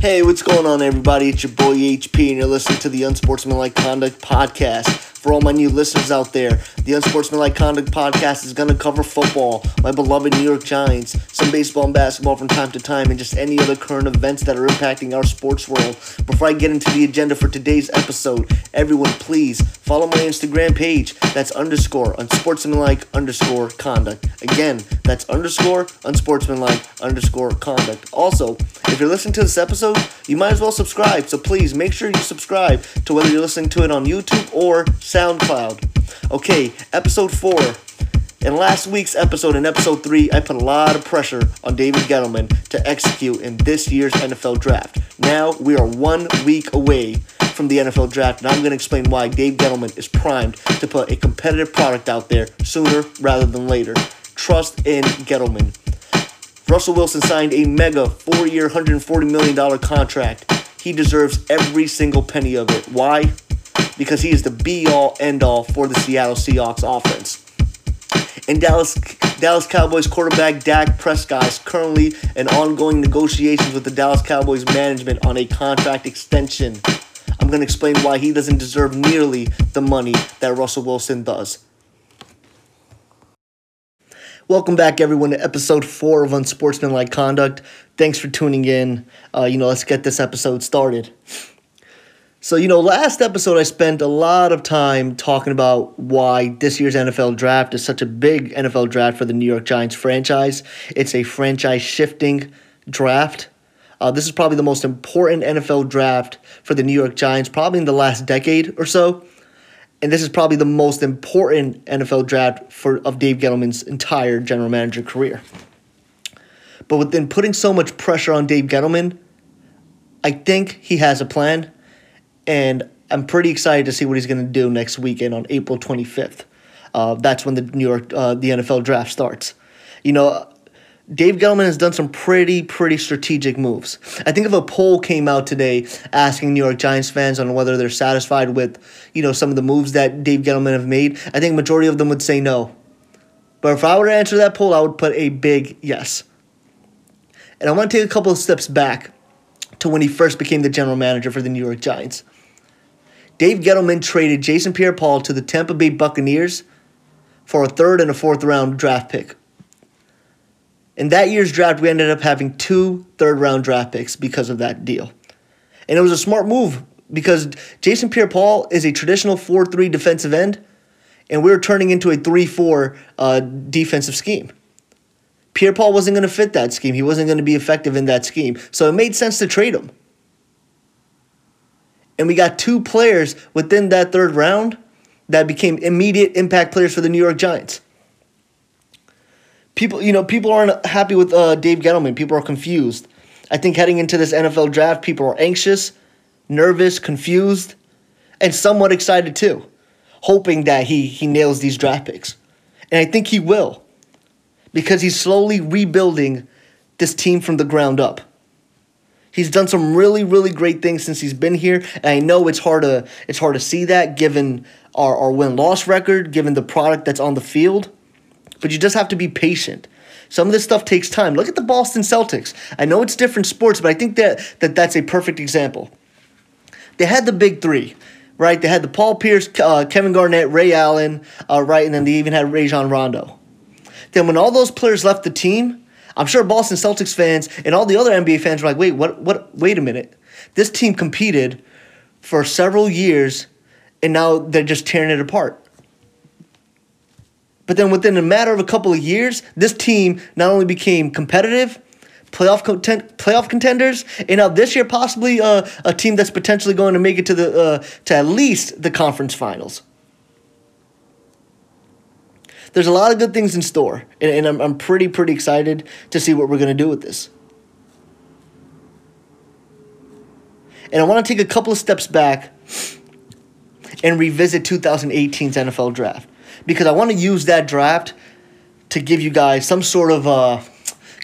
Hey, what's going on, everybody? It's your boy HP, and you're listening to the Unsportsmanlike Conduct Podcast. For all my new listeners out there, the Unsportsmanlike Conduct Podcast is going to cover football, my beloved New York Giants, some baseball and basketball from time to time, and just any other current events that are impacting our sports world. Before I get into the agenda for today's episode, everyone please follow my Instagram page. That's underscore unsportsmanlike underscore conduct. Again, that's underscore unsportsmanlike underscore conduct. Also, if you're listening to this episode, you might as well subscribe. So please make sure you subscribe to whether you're listening to it on YouTube or SoundCloud. Okay, episode four. In last week's episode, in episode three, I put a lot of pressure on David Gettleman to execute in this year's NFL draft. Now we are one week away from the NFL draft, and I'm going to explain why Dave Gettleman is primed to put a competitive product out there sooner rather than later. Trust in Gettleman. Russell Wilson signed a mega four year, $140 million contract. He deserves every single penny of it. Why? Because he is the be all end all for the Seattle Seahawks offense. And Dallas Dallas Cowboys quarterback Dak Prescott is currently in ongoing negotiations with the Dallas Cowboys management on a contract extension. I'm going to explain why he doesn't deserve nearly the money that Russell Wilson does. Welcome back, everyone, to episode four of Unsportsmanlike Conduct. Thanks for tuning in. Uh, you know, let's get this episode started. So, you know, last episode I spent a lot of time talking about why this year's NFL draft is such a big NFL draft for the New York Giants franchise. It's a franchise shifting draft. Uh, this is probably the most important NFL draft for the New York Giants, probably in the last decade or so. And this is probably the most important NFL draft for of Dave Gettleman's entire general manager career. But within putting so much pressure on Dave Gettleman, I think he has a plan and I'm pretty excited to see what he's going to do next weekend on April 25th. Uh, that's when the New York uh, the NFL draft starts. You know, Dave Gettleman has done some pretty pretty strategic moves. I think if a poll came out today asking New York Giants fans on whether they're satisfied with you know some of the moves that Dave Gettleman have made, I think majority of them would say no. But if I were to answer that poll, I would put a big yes. And I want to take a couple of steps back to when he first became the general manager for the New York Giants. Dave Gettleman traded Jason Pierre Paul to the Tampa Bay Buccaneers for a third and a fourth round draft pick. In that year's draft, we ended up having two third round draft picks because of that deal. And it was a smart move because Jason Pierre Paul is a traditional 4 3 defensive end, and we were turning into a 3 4 uh, defensive scheme. Pierre Paul wasn't going to fit that scheme. He wasn't going to be effective in that scheme. So it made sense to trade him and we got two players within that third round that became immediate impact players for the New York Giants. People, you know, people aren't happy with uh, Dave Gettleman. People are confused. I think heading into this NFL draft, people are anxious, nervous, confused, and somewhat excited too, hoping that he he nails these draft picks. And I think he will, because he's slowly rebuilding this team from the ground up. He's done some really, really great things since he's been here, and I know it's hard to it's hard to see that given our, our win loss record, given the product that's on the field. But you just have to be patient. Some of this stuff takes time. Look at the Boston Celtics. I know it's different sports, but I think that, that that's a perfect example. They had the big three, right? They had the Paul Pierce, uh, Kevin Garnett, Ray Allen, uh, right, and then they even had Rajon Rondo. Then when all those players left the team, I'm sure Boston Celtics fans and all the other NBA fans were like, wait, what, what, wait a minute. This team competed for several years and now they're just tearing it apart. But then within a matter of a couple of years, this team not only became competitive, playoff content, playoff contenders, and now this year possibly uh, a team that's potentially going to make it to the uh, to at least the conference finals there's a lot of good things in store, and, and I'm, I'm pretty, pretty excited to see what we're going to do with this. And I want to take a couple of steps back and revisit 2018's NFL draft because I want to use that draft to give you guys some sort of uh,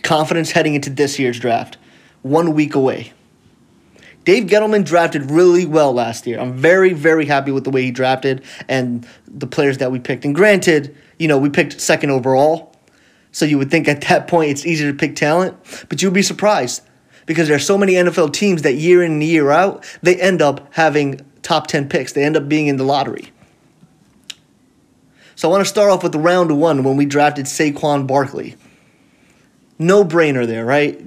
confidence heading into this year's draft, one week away. Dave Gettleman drafted really well last year. I'm very, very happy with the way he drafted and the players that we picked. And granted, you know, we picked second overall. So you would think at that point it's easier to pick talent, but you'd be surprised. because there are so many NFL teams that year in and year out, they end up having top 10 picks. They end up being in the lottery. So I want to start off with round one when we drafted Saquon Barkley. No brainer there, right?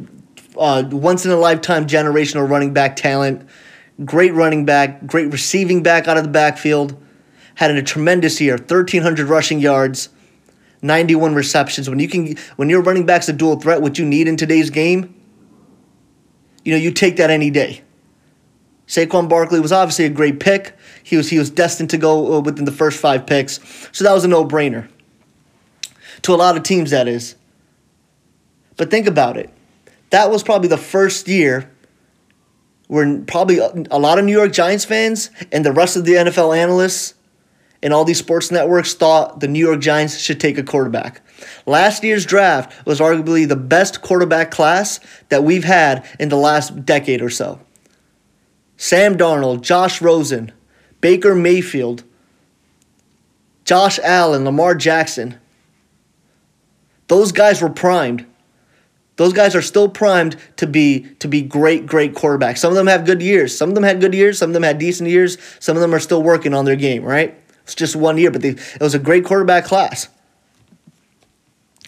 Uh, once in a lifetime generational running back talent. Great running back, great receiving back out of the backfield. Had a tremendous year 1,300 rushing yards, 91 receptions. When you can, when your running back's a dual threat, what you need in today's game, you know, you take that any day. Saquon Barkley was obviously a great pick. He was he was destined to go uh, within the first five picks, so that was a no brainer. To a lot of teams, that is. But think about it. That was probably the first year where probably a lot of New York Giants fans and the rest of the NFL analysts and all these sports networks thought the New York Giants should take a quarterback. Last year's draft was arguably the best quarterback class that we've had in the last decade or so. Sam Darnold, Josh Rosen, Baker Mayfield, Josh Allen, Lamar Jackson. Those guys were primed. Those guys are still primed to be to be great, great quarterbacks. Some of them have good years. Some of them had good years. Some of them had decent years. Some of them are still working on their game. Right? It's just one year, but they, it was a great quarterback class,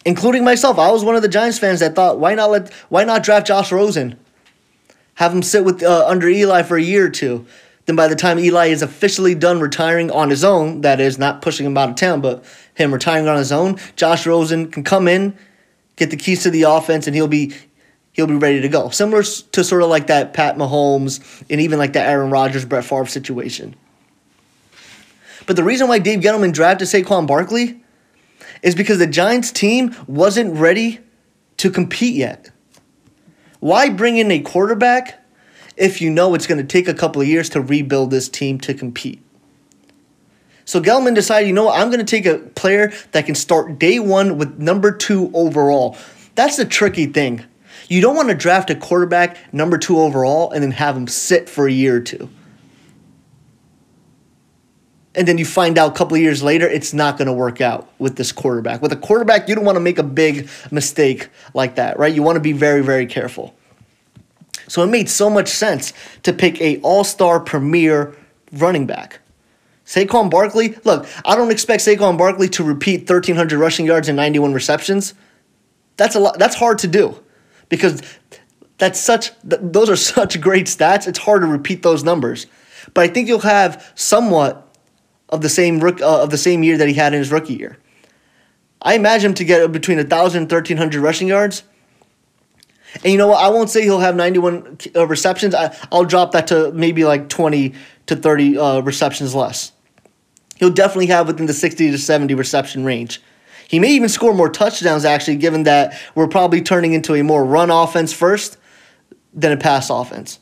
including myself. I was one of the Giants fans that thought, why not let why not draft Josh Rosen, have him sit with uh, under Eli for a year or two, then by the time Eli is officially done retiring on his own, that is, not pushing him out of town, but him retiring on his own, Josh Rosen can come in, get the keys to the offense, and he'll be he'll be ready to go. Similar to sort of like that Pat Mahomes and even like that Aaron Rodgers, Brett Favre situation. But the reason why Dave Gettleman drafted Saquon Barkley is because the Giants team wasn't ready to compete yet. Why bring in a quarterback if you know it's going to take a couple of years to rebuild this team to compete. So Gelman decided, you know what, I'm going to take a player that can start day one with number two overall. That's the tricky thing. You don't want to draft a quarterback number two overall and then have him sit for a year or two. And then you find out a couple of years later it's not going to work out with this quarterback. With a quarterback, you don't want to make a big mistake like that, right? You want to be very, very careful. So it made so much sense to pick a all-star premier running back. Saquon Barkley, look, I don't expect Saquon Barkley to repeat 1300 rushing yards and 91 receptions. That's a lot that's hard to do because that's such those are such great stats. It's hard to repeat those numbers. But I think you'll have somewhat of the same uh, of the same year that he had in his rookie year. I imagine him to get between 1000 and 1300 rushing yards and you know what? I won't say he'll have 91 uh, receptions. I, I'll drop that to maybe like 20 to 30 uh, receptions less. He'll definitely have within the 60 to 70 reception range. He may even score more touchdowns, actually, given that we're probably turning into a more run offense first than a pass offense.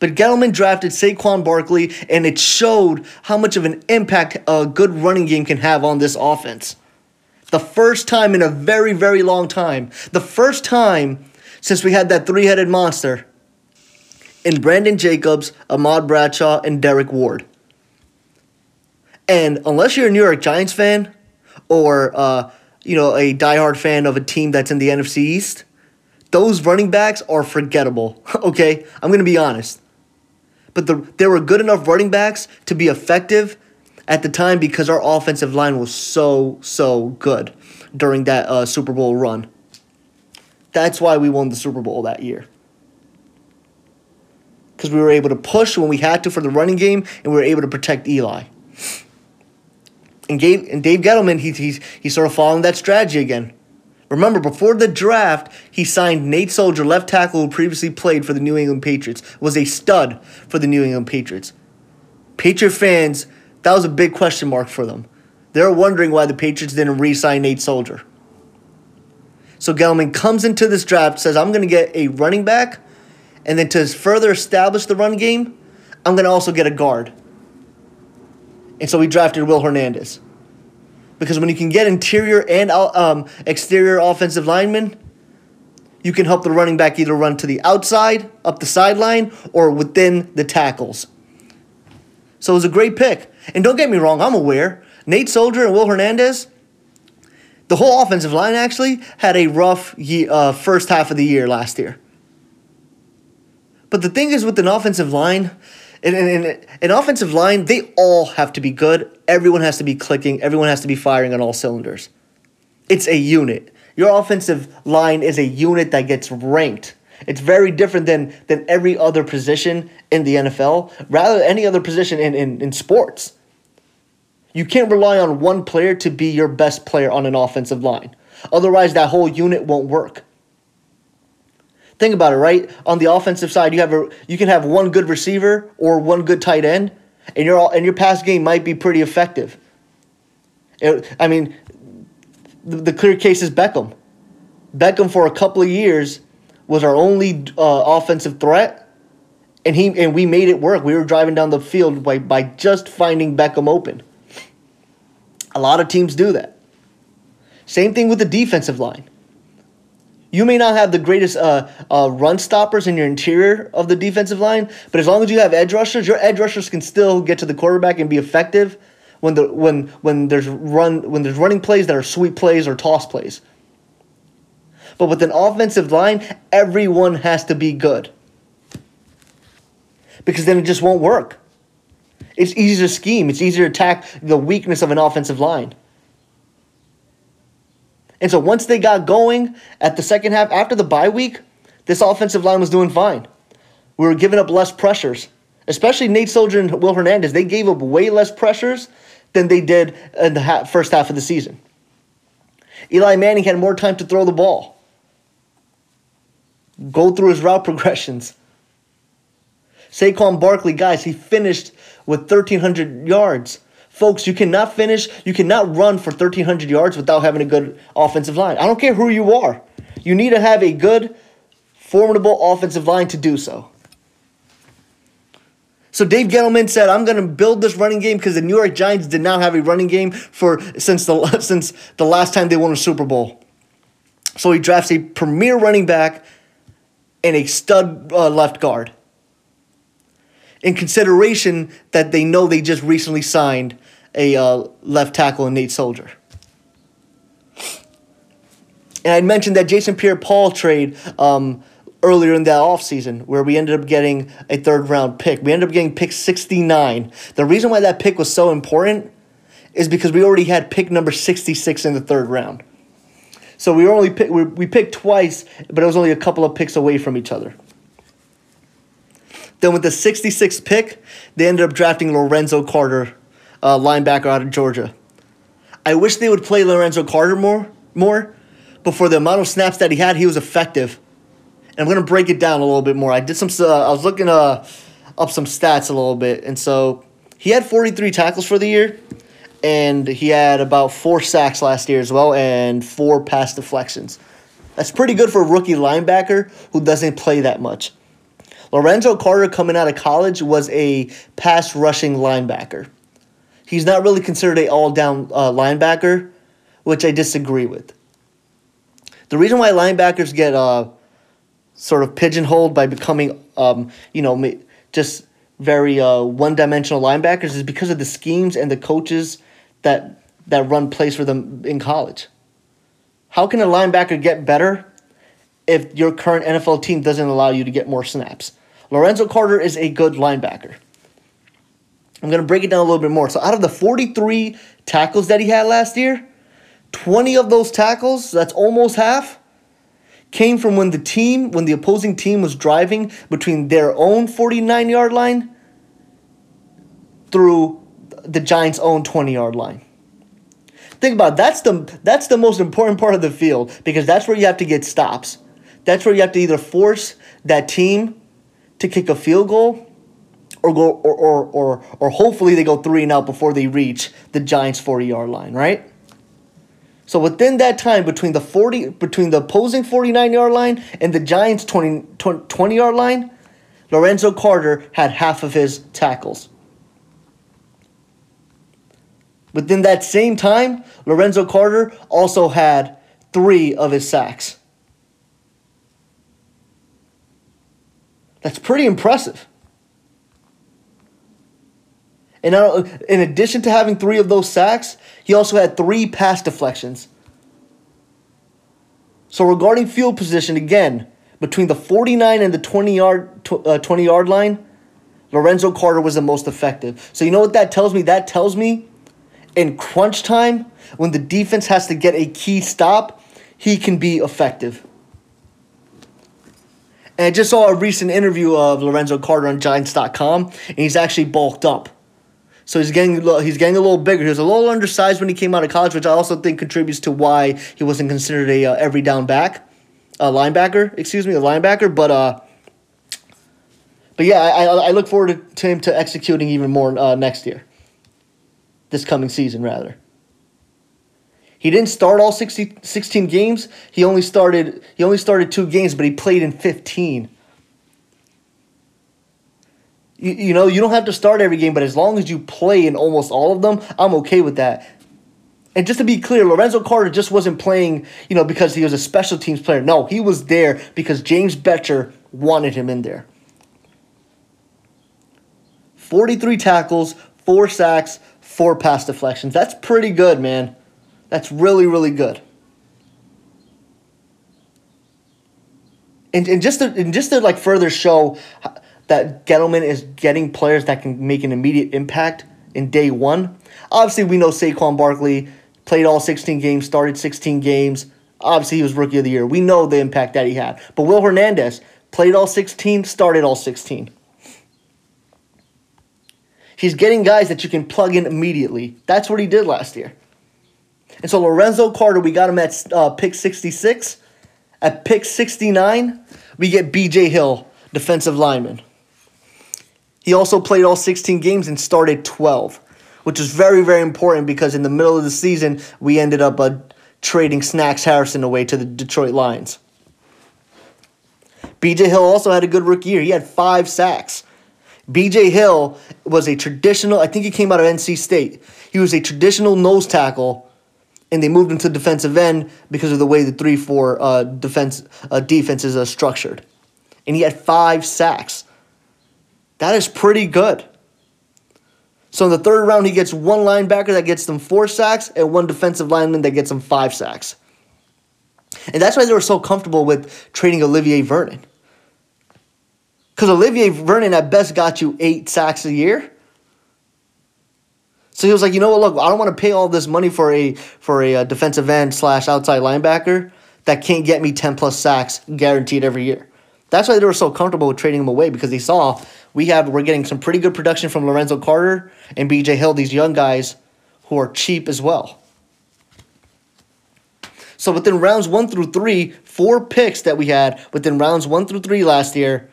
But Gettleman drafted Saquon Barkley, and it showed how much of an impact a good running game can have on this offense. The first time in a very, very long time. The first time since we had that three headed monster in Brandon Jacobs, Ahmad Bradshaw, and Derrick Ward. And unless you're a New York Giants fan or uh, you know a diehard fan of a team that's in the NFC East, those running backs are forgettable. okay, I'm gonna be honest. But the, there were good enough running backs to be effective at the time because our offensive line was so, so good during that uh, Super Bowl run. That's why we won the Super Bowl that year. Because we were able to push when we had to for the running game, and we were able to protect Eli. And, Gabe, and Dave Gettleman, he, he's, he's sort of following that strategy again. Remember, before the draft, he signed Nate Solder, left tackle who previously played for the New England Patriots, was a stud for the New England Patriots. Patriot fans that was a big question mark for them. They're wondering why the Patriots didn't re sign Nate Solder. So Gettleman comes into this draft, says, I'm going to get a running back, and then to further establish the run game, I'm going to also get a guard. And so we drafted Will Hernandez. Because when you can get interior and um, exterior offensive linemen, you can help the running back either run to the outside, up the sideline, or within the tackles. So it was a great pick. And don't get me wrong, I'm aware. Nate Solder and Will Hernandez, The whole offensive line actually had a rough year, uh, first half of the year last year. But the thing is with an offensive line, in, in, an offensive line, they all have to be good. Everyone has to be clicking. Everyone has to be firing on all cylinders. It's a unit. Your offensive line is a unit that gets ranked. It's very different than than every other position in the NFL, rather any other position in, in, in sports. You can't rely on one player to be your best player on an offensive line. Otherwise, that whole unit won't work. Think about it, right? On the offensive side, you have a you can have one good receiver or one good tight end, and your and your pass game might be pretty effective. It, I mean, the, the, clear case is Beckham. Beckham for a couple of years was our only uh, offensive threat, and he and we made it work. We were driving down the field by by just finding Beckham open. A lot of teams do that. Same thing with the defensive line. You may not have the greatest uh, uh, run stoppers in your interior of the defensive line, but as long as you have edge rushers, your edge rushers can still get to the quarterback and be effective when the when when there's run when there's running plays that are sweep plays or toss plays. But with an offensive line, everyone has to be good. Because then it just won't work. It's easier to scheme, it's easier to attack the weakness of an offensive line. And so once they got going at the second half, after the bye week, this offensive line was doing fine. We were giving up less pressures, especially Nate Solder and Will Hernandez. They gave up way less pressures than they did in the first half of the season. Eli Manning had more time to throw the ball, go through his route progressions. Saquon Barkley, guys, he finished with 1,300 yards. Folks, you cannot finish, you cannot run for 1,300 yards without having a good offensive line. I don't care who you are. You need to have a good, formidable offensive line to do so. So Dave Gettleman said, "I'm going to build this running game because the New York Giants did not have a running game for since the since the last time they won a Super Bowl." So he drafts a premier running back and a stud uh, left guard in consideration that they know they just recently signed a uh, left tackle in Nate Solder. And I mentioned that Jason Pierre Paul trade um, earlier in that offseason where we ended up getting a third round pick. We ended up getting pick 69. The reason why that pick was so important is because we already had pick number 66 in the third round. So we only pick, we, we picked twice, but it was only a couple of picks away from each other. Then with the 66th pick, they ended up drafting Lorenzo Carter, uh, linebacker out of Georgia. I wish they would play Lorenzo Carter more, more, but for the amount of snaps that he had, he was effective. And I'm gonna break it down a little bit more. I did some. Uh, I was looking uh, up some stats a little bit, and so he had 43 tackles for the year, and he had about four sacks last year as well, and four pass deflections. That's pretty good for a rookie linebacker who doesn't play that much. Lorenzo Carter, coming out of college, was a pass rushing linebacker. He's not really considered a all down uh, linebacker, which I disagree with. The reason why linebackers get uh, sort of pigeonholed by becoming, um, you know, just very uh, one dimensional linebackers is because of the schemes and the coaches that that run plays for them in college. How can a linebacker get better if your current NFL team doesn't allow you to get more snaps? Lorenzo Carter is a good linebacker. I'm going to break it down a little bit more. So, out of the 43 tackles that he had last year, 20 of those tackles, that's almost half, came from when the team, when the opposing team was driving between their own 49 yard line through the Giants' own 20 yard line. Think about it. that's the that's the most important part of the field because that's where you have to get stops. That's where you have to either force that team to kick a field goal or go or or or, or hopefully they go three and out before they reach the Giants 40 yard line, right? So within that time between the 40 between the opposing 49 yard line and the Giants 20, 20 yard line, Lorenzo Carter had half of his tackles. Within that same time, Lorenzo Carter also had three of his sacks. That's pretty impressive. And now, in addition to having three of those sacks, he also had three pass deflections. So regarding field position, again, between the 49 and the 20 yard, uh, 20 yard line, Lorenzo Carter was the most effective. So you know what that tells me? That tells me in crunch time, when the defense has to get a key stop, he can be effective. And I just saw a recent interview of Lorenzo Carter on Giants.com, and he's actually bulked up. So he's getting he's getting a little bigger. He was a little undersized when he came out of college, which I also think contributes to why he wasn't considered a uh, every down back, a linebacker. Excuse me, a linebacker. But uh, but yeah, I, I look forward to him to executing even more uh, next year. This coming season, rather. He didn't start all 60, 16 games. He only started he only started two games, but he played in 15. You, you know, you don't have to start every game, but as long as you play in almost all of them, I'm okay with that. And just to be clear, Lorenzo Carter just wasn't playing, you know, because he was a special teams player. No, he was there because James Bettcher wanted him in there. 43 tackles, 4 sacks, 4 pass deflections. That's pretty good, man. That's really, really good. And, and just to and just to like further show that Gettleman is getting players that can make an immediate impact in day one. Obviously, we know Saquon Barkley played all 16 games, started 16 games. Obviously, he was rookie of the year. We know the impact that he had. But Will Hernandez played all 16, started all 16. He's getting guys that you can plug in immediately. That's what he did last year. And so Lorenzo Carter, we got him at uh, pick 66. At pick 69, we get BJ Hill, defensive lineman. He also played all 16 games and started 12, which is very, very important because in the middle of the season, we ended up uh, trading Snacks Harrison away to the Detroit Lions. BJ Hill also had a good rookie year. He had five sacks. BJ Hill was a traditional, I think he came out of NC State. He was a traditional nose tackle, and they moved him to defensive end because of the way the 3 4 uh, defense, uh, defense is uh, structured. And he had five sacks. That is pretty good. So in the third round, he gets one linebacker that gets them four sacks and one defensive lineman that gets them five sacks. And that's why they were so comfortable with trading Olivier Vernon. Because Olivier Vernon at best got you eight sacks a year. So he was like, you know what? Look, I don't want to pay all this money for a for a, uh, defensive end slash outside linebacker that can't get me ten plus sacks guaranteed every year. That's why they were so comfortable with trading him away because they saw we have we're getting some pretty good production from Lorenzo Carter and BJ Hill, these young guys who are cheap as well. So within rounds one through three, four picks that we had within rounds one through three last year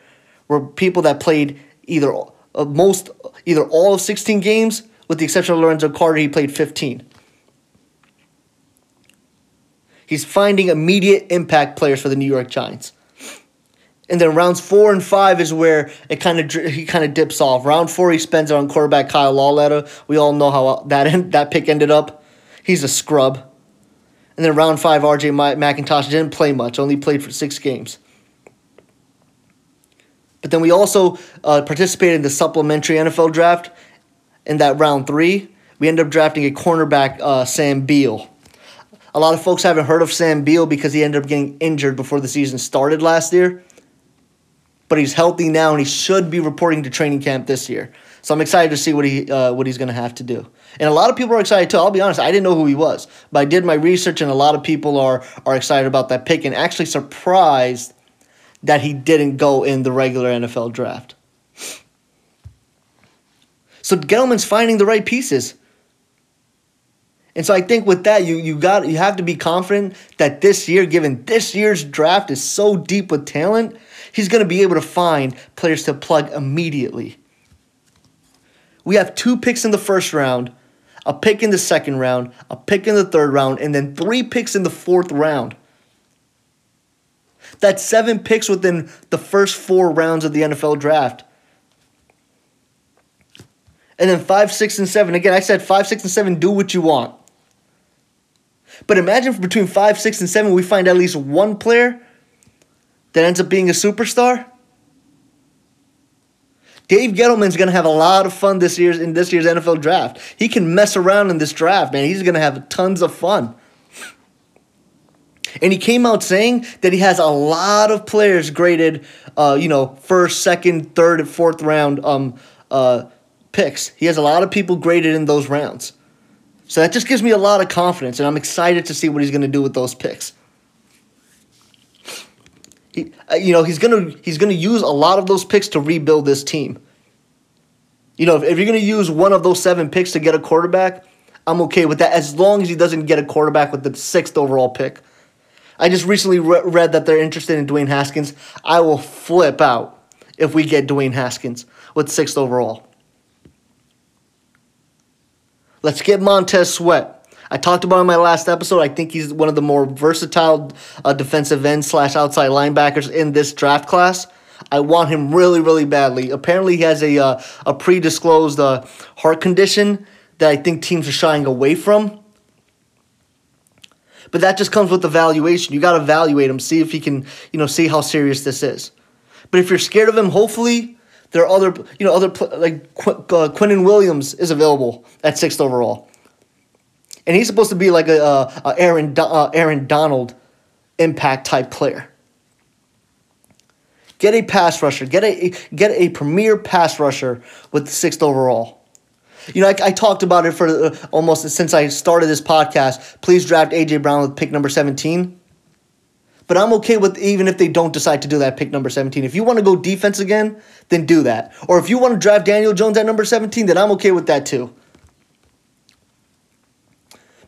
were people that played either uh, most either all of 16 games, with the exception of Lorenzo Carter, he played 15. He's finding immediate impact players for the New York Giants. And then rounds four and five is where it kind of he kind of dips off. Round four, he spends it on quarterback Kyle Lauletta. We all know how that that pick ended up. He's a scrub. And then round five, R.J. McIntosh didn't play much, only played for six games. But then we also uh, participated in the supplementary NFL draft. In that round three, we ended up drafting a cornerback, uh, Sam Beal. A lot of folks haven't heard of Sam Beal because he ended up getting injured before the season started last year but he's healthy now and he should be reporting to training camp this year. So I'm excited to see what he uh, what he's going to have to do. And a lot of people are excited too. I'll be honest, I didn't know who he was, but I did my research, and a lot of people are are excited about that pick and actually surprised that he didn't go in the regular NFL draft. So Gettleman's finding the right pieces. And so I think with that, you you got you have to be confident that this year, given this year's draft is so deep with talent, he's going to be able to find players to plug immediately. We have two picks in the first round, a pick in the second round, a pick in the third round, and then three picks in the fourth round. That's seven picks within the first four rounds of the NFL draft. And then five, six, and seven. Again, I said five, six, and seven, do what you want. But imagine between five, six, and seven, we find at least one player that ends up being a superstar? Dave Gettleman's going to have a lot of fun this year's in this year's NFL draft. He can mess around in this draft, man. He's going to have tons of fun. And he came out saying that he has a lot of players graded, uh, you know, first, second, third, and fourth round um, uh, picks. He has a lot of people graded in those rounds. So that just gives me a lot of confidence, and I'm excited to see what he's going to do with those picks. He, uh, you know, he's gonna he's gonna use a lot of those picks to rebuild this team. You know, if, if you're gonna use one of those seven picks to get a quarterback, I'm okay with that as long as he doesn't get a quarterback with the sixth overall pick. I just recently re- read that they're interested in Dwayne Haskins. I will flip out if we get Dwayne Haskins with sixth overall. Let's get Montez Sweat. I talked about in my last episode. I think he's one of the more versatile uh, defensive end slash outside linebackers in this draft class. I want him really, really badly. Apparently, he has a uh, a pre-disclosed uh, heart condition that I think teams are shying away from. But that just comes with evaluation. You got to evaluate him, see if he can, you know, see how serious this is. But if you're scared of him, hopefully there are other, you know, other like Qu- uh, Quinnen Williams is available at sixth overall, and he's supposed to be like a, a, Aaron uh, Aaron Donald impact type player. Get a pass rusher. Get a get a premier pass rusher with sixth overall. You know, I, I talked about it for uh, almost since I started this podcast. Please draft AJ Brown with pick number seventeen. But I'm okay with even if they don't decide to do that pick number 17. If you want to go defense again, then do that. Or if you want to draft Daniel Jones at number 17, then I'm okay with that too.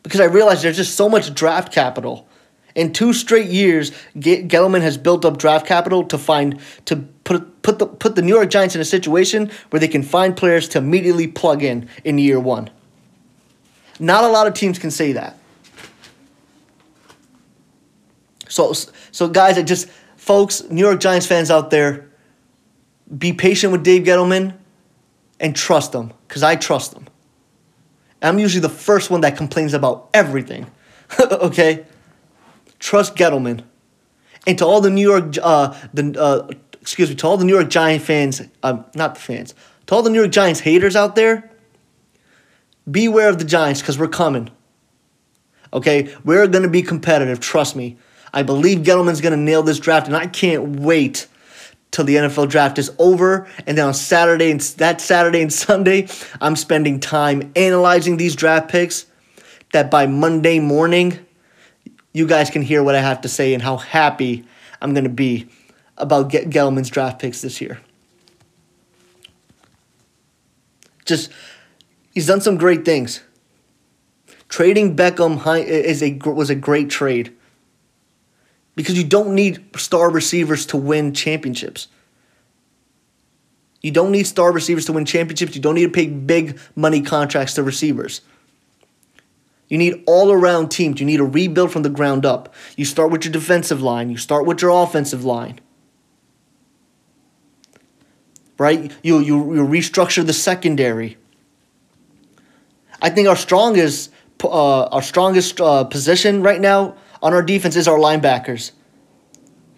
Because I realize there's just so much draft capital. In two straight years, Gettleman has built up draft capital to find to put put the put the New York Giants in a situation where they can find players to immediately plug in in year one. Not a lot of teams can say that. So, so guys, I just, folks, New York Giants fans out there, be patient with Dave Gettleman and trust him because I trust him. I'm usually the first one that complains about everything. okay? Trust Gettleman. And to all the New York, uh, the uh, excuse me, to all the New York Giant fans, um, not the fans, to all the New York Giants haters out there, beware of the Giants because we're coming. Okay? We're going to be competitive. Trust me. I believe Gettleman's going to nail this draft, and I can't wait till the NFL draft is over. And then on Saturday and that Saturday and Sunday, I'm spending time analyzing these draft picks. That by Monday morning, you guys can hear what I have to say and how happy I'm going to be about Gettleman's draft picks this year. Just, he's done some great things. Trading Beckham is a was a great trade because you don't need star receivers to win championships. You don't need star receivers to win championships. You don't need to pay big money contracts to receivers. You need all around teams. You need a rebuild from the ground up. You start with your defensive line, you start with your offensive line. Right? You, you, you restructure the secondary. I think our strongest uh, our strongest uh, position right now on our defense is our linebackers.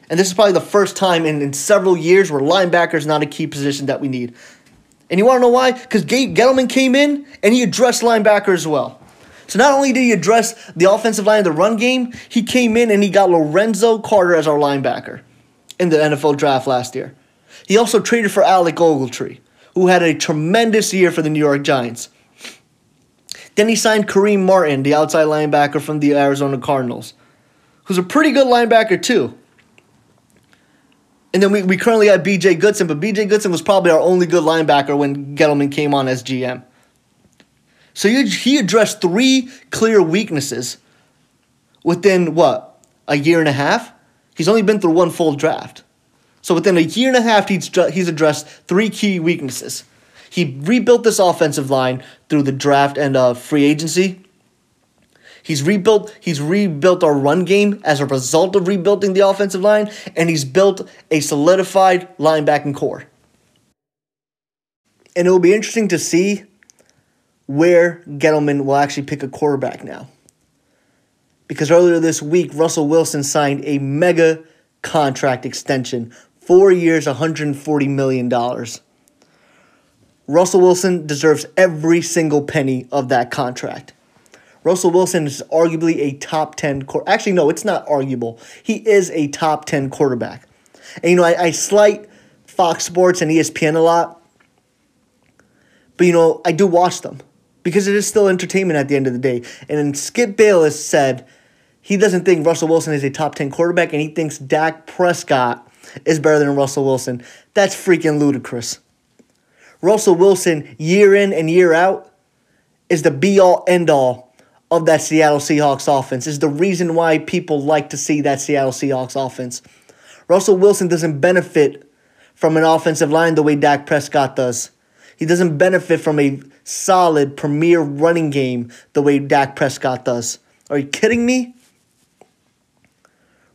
And this is probably the first time in, in several years where linebacker is not a key position that we need. And you want to know why? Because Gettleman came in and he addressed linebacker as well. So not only did he address the offensive line of the run game, he came in and he got Lorenzo Carter as our linebacker in the NFL draft last year. He also traded for Alec Ogletree, who had a tremendous year for the New York Giants. Then he signed Kareem Martin, the outside linebacker from the Arizona Cardinals who's a pretty good linebacker too. And then we, we currently have BJ Goodson, but BJ Goodson was probably our only good linebacker when Gettleman came on as GM. So he, he addressed three clear weaknesses within what? A year and a half? He's only been through one full draft. So within a year and a half, he's, he's addressed three key weaknesses. He rebuilt this offensive line through the draft and uh, free agency. He's rebuilt he's rebuilt our run game as a result of rebuilding the offensive line, and he's built a solidified linebacking corps. And it will be interesting to see where Gettleman will actually pick a quarterback now. Because earlier this week, Russell Wilson signed a mega contract extension, four years, $140 million. Russell Wilson deserves every single penny of that contract. Russell Wilson is arguably a top 10 actually no, it's not arguable. He is a top 10 quarterback. And you know, I, I slight Fox Sports and ESPN a lot. But you know, I do watch them because it is still entertainment at the end of the day. And Skip Bayless said he doesn't think Russell Wilson is a top 10 quarterback and he thinks Dak Prescott is better than Russell Wilson. That's freaking ludicrous. Russell Wilson, year in and year out, is the be all end all of that Seattle Seahawks offense, is the reason why people like to see that Seattle Seahawks offense. Russell Wilson doesn't benefit from an offensive line the way Dak Prescott does. He doesn't benefit from a solid premier running game the way Dak Prescott does. Are you kidding me?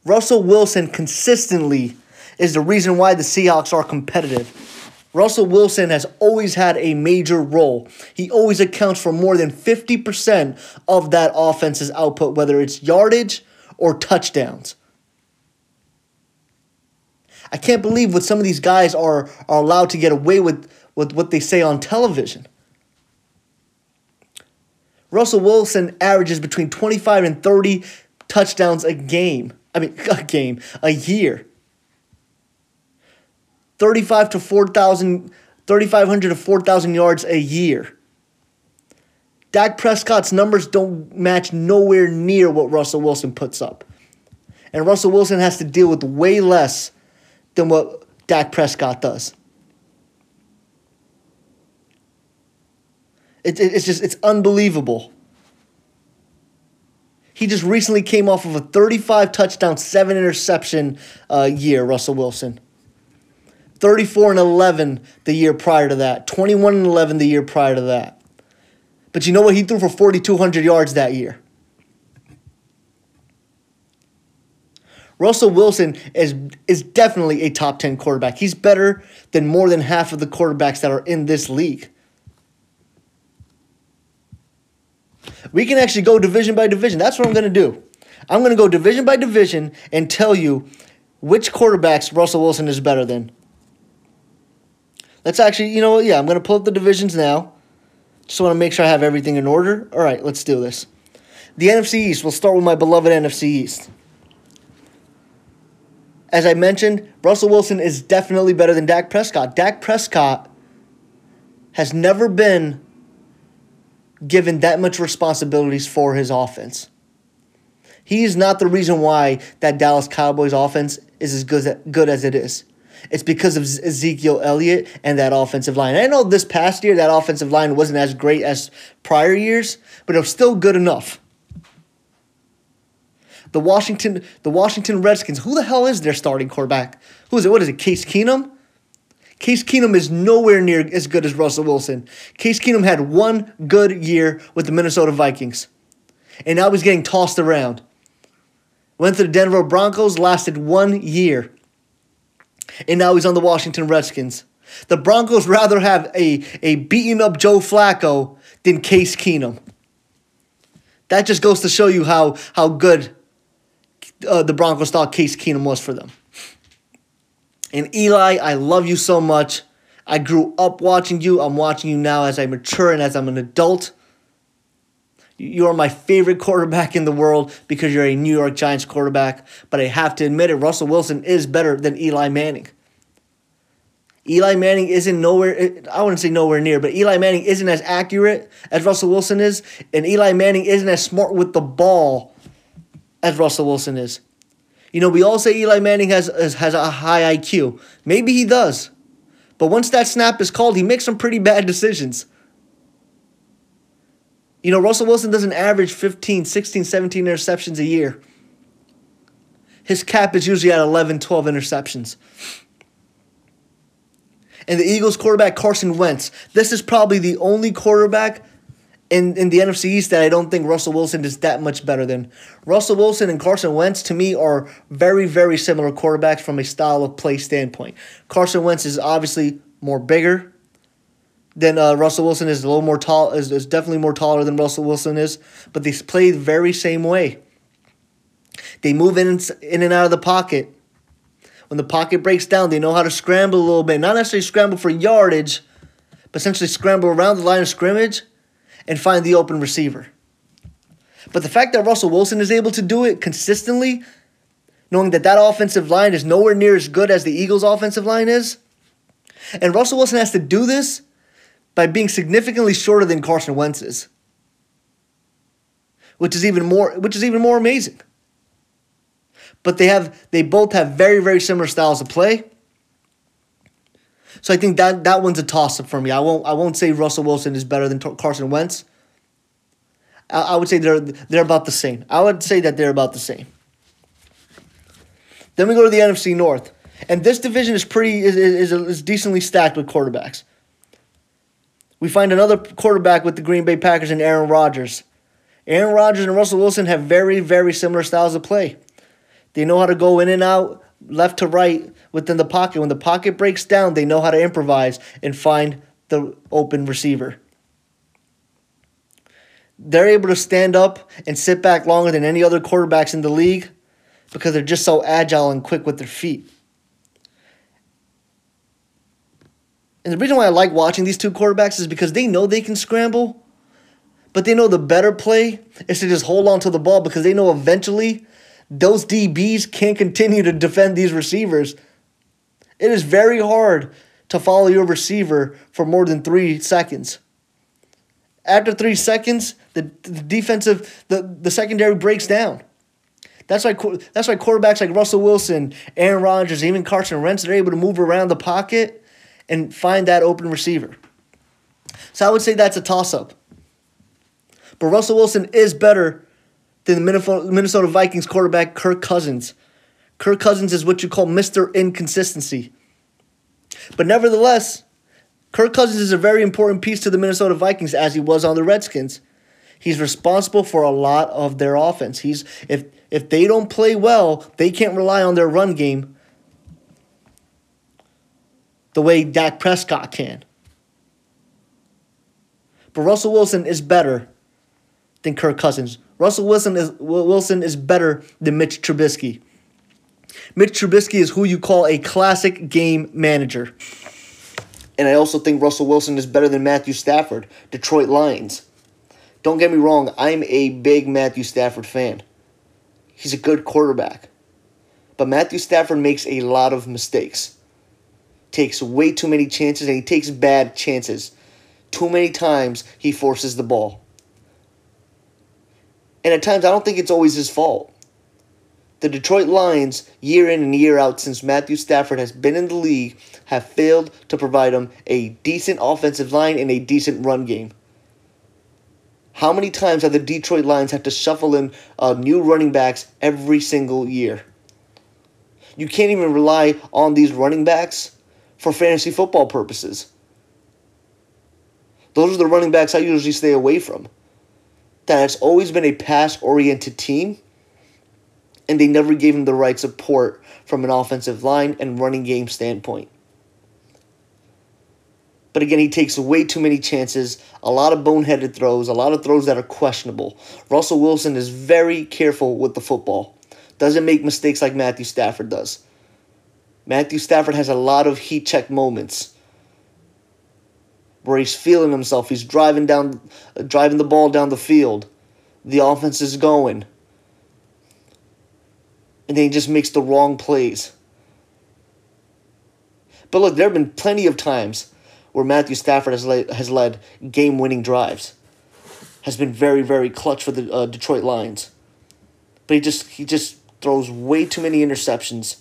Russell Wilson consistently is the reason why the Seahawks are competitive. Russell Wilson has always had a major role. He always accounts for more than 50% of that offense's output, whether it's yardage or touchdowns. I can't believe what some of these guys are, are allowed to get away with, with what they say on television. Russell Wilson averages between 25 and 30 touchdowns a game. I mean, a game, a year. 35 to 4,000, 3,500 to 4,000 yards a year. Dak Prescott's numbers don't match nowhere near what Russell Wilson puts up. And Russell Wilson has to deal with way less than what Dak Prescott does. It, it, it's just, it's unbelievable. He just recently came off of a 35 touchdown, 7 interception uh, year, Russell Wilson. 34 and 11 the year prior to that, 21 and 11 the year prior to that. But you know what? He threw for 4,200 yards that year. Russell Wilson is is definitely a top 10 quarterback. He's better than more than half of the quarterbacks that are in this league. We can actually go division by division. That's what I'm going to do. I'm going to go division by division and tell you which quarterbacks Russell Wilson is better than. Let's actually, you know what? Yeah, I'm going to pull up the divisions now. Just want to make sure I have everything in order. All right, let's do this. The NFC East, we'll start with my beloved NFC East. As I mentioned, Russell Wilson is definitely better than Dak Prescott. Dak Prescott has never been given that much responsibilities for his offense. He is not the reason why that Dallas Cowboys offense is as good as it is. It's because of Ezekiel Elliott and that offensive line. I know this past year that offensive line wasn't as great as prior years, but it was still good enough. The Washington, the Washington Redskins. Who the hell is their starting quarterback? Who is it? What is it? Case Keenum. Case Keenum is nowhere near as good as Russell Wilson. Case Keenum had one good year with the Minnesota Vikings, and now he's getting tossed around. Went to the Denver Broncos, lasted one year and now he's on the Washington Redskins. The Broncos rather have a, a beaten up Joe Flacco than Case Keenum. That just goes to show you how, how good uh, the Broncos thought Case Keenum was for them. And Eli, I love you so much. I grew up watching you. I'm watching you now as I mature and as I'm an adult. You are my favorite quarterback in the world because you're a New York Giants quarterback. But I have to admit it, Russell Wilson is better than Eli Manning. Eli Manning isn't nowhere, I wouldn't say nowhere near, but Eli Manning isn't as accurate as Russell Wilson is. And Eli Manning isn't as smart with the ball as Russell Wilson is. You know, we all say Eli Manning has, has a high IQ. Maybe he does. But once that snap is called, he makes some pretty bad decisions. You know, Russell Wilson doesn't average 15, 16, 17 interceptions a year. His cap is usually at 11, 12 interceptions. And the Eagles quarterback, Carson Wentz. This is probably the only quarterback in, in the NFC East that I don't think Russell Wilson is that much better than. Russell Wilson and Carson Wentz, to me, are very, very similar quarterbacks from a style of play standpoint. Carson Wentz is obviously more bigger, than uh, Russell Wilson is. A little more tall is, is definitely more taller than Russell Wilson is, but they play the very same way. They move in in and out of the pocket. When the pocket breaks down, they know how to scramble a little bit. Not necessarily scramble for yardage, but essentially scramble around the line of scrimmage and find the open receiver. But the fact that Russell Wilson is able to do it consistently, knowing that that offensive line is nowhere near as good as the Eagles' offensive line is, and Russell Wilson has to do this by being significantly shorter than Carson Wentz is, which is even more which is even more amazing. But they have they both have very very similar styles of play. So I think that that one's a toss up for me. I won't I won't say Russell Wilson is better than Carson Wentz. I, I would say they're they're about the same. I would say that they're about the same. Then we go to the NFC North, and this division is pretty is is, is decently stacked with quarterbacks. We find another quarterback with the Green Bay Packers and Aaron Rodgers. Aaron Rodgers and Russell Wilson have very very similar styles of play. They know how to go in and out, left to right within the pocket. When the pocket breaks down, they know how to improvise and find the open receiver. They're able to stand up and sit back longer than any other quarterbacks in the league because they're just so agile and quick with their feet. And the reason why I like watching these two quarterbacks is because they know they can scramble, but they know the better play is to just hold on to the ball because they know eventually those DBs can't continue to defend these receivers. It is very hard to follow your receiver for more than three seconds. After three seconds, the, the defensive, the, the secondary breaks down. That's why that's why quarterbacks like Russell Wilson, Aaron Rodgers, even Carson Wentz, they're able to move around the pocket and find that open receiver. So I would say that's a toss up. But Russell Wilson is better than the Minnesota Vikings quarterback Kirk Cousins. Kirk Cousins is what you call Mr. Inconsistency. But nevertheless, Kirk Cousins is a very important piece to the Minnesota Vikings as he was on the Redskins. He's responsible for a lot of their offense. He's if if they don't play well, they can't rely on their run game the way Dak Prescott can. But Russell Wilson is better than Kirk Cousins. Russell Wilson is Wilson is better than Mitch Trubisky. Mitch Trubisky is who you call a classic game manager. And I also think Russell Wilson is better than Matthew Stafford, Detroit Lions. Don't get me wrong, I'm a big Matthew Stafford fan. He's a good quarterback. But Matthew Stafford makes a lot of mistakes. Takes way too many chances and he takes bad chances. Too many times he forces the ball. And at times I don't think it's always his fault. The Detroit Lions, year in and year out since Matthew Stafford has been in the league, have failed to provide him a decent offensive line and a decent run game. How many times have the Detroit Lions had to shuffle in uh, new running backs every single year? You can't even rely on these running backs for fantasy football purposes. Those are the running backs I usually stay away from. That has always been a pass oriented team and they never gave him the right support from an offensive line and running game standpoint. But again, he takes way too many chances, a lot of boneheaded throws, a lot of throws that are questionable. Russell Wilson is very careful with the football, doesn't make mistakes like Matthew Stafford does. Matthew Stafford has a lot of heat check moments where he's feeling himself. He's driving down, driving the ball down the field. The offense is going and then he just makes the wrong plays. But look, there have been plenty of times where Matthew Stafford has led, has led game winning drives, has been very very clutch for the uh, Detroit Lions. But he just he just throws way too many interceptions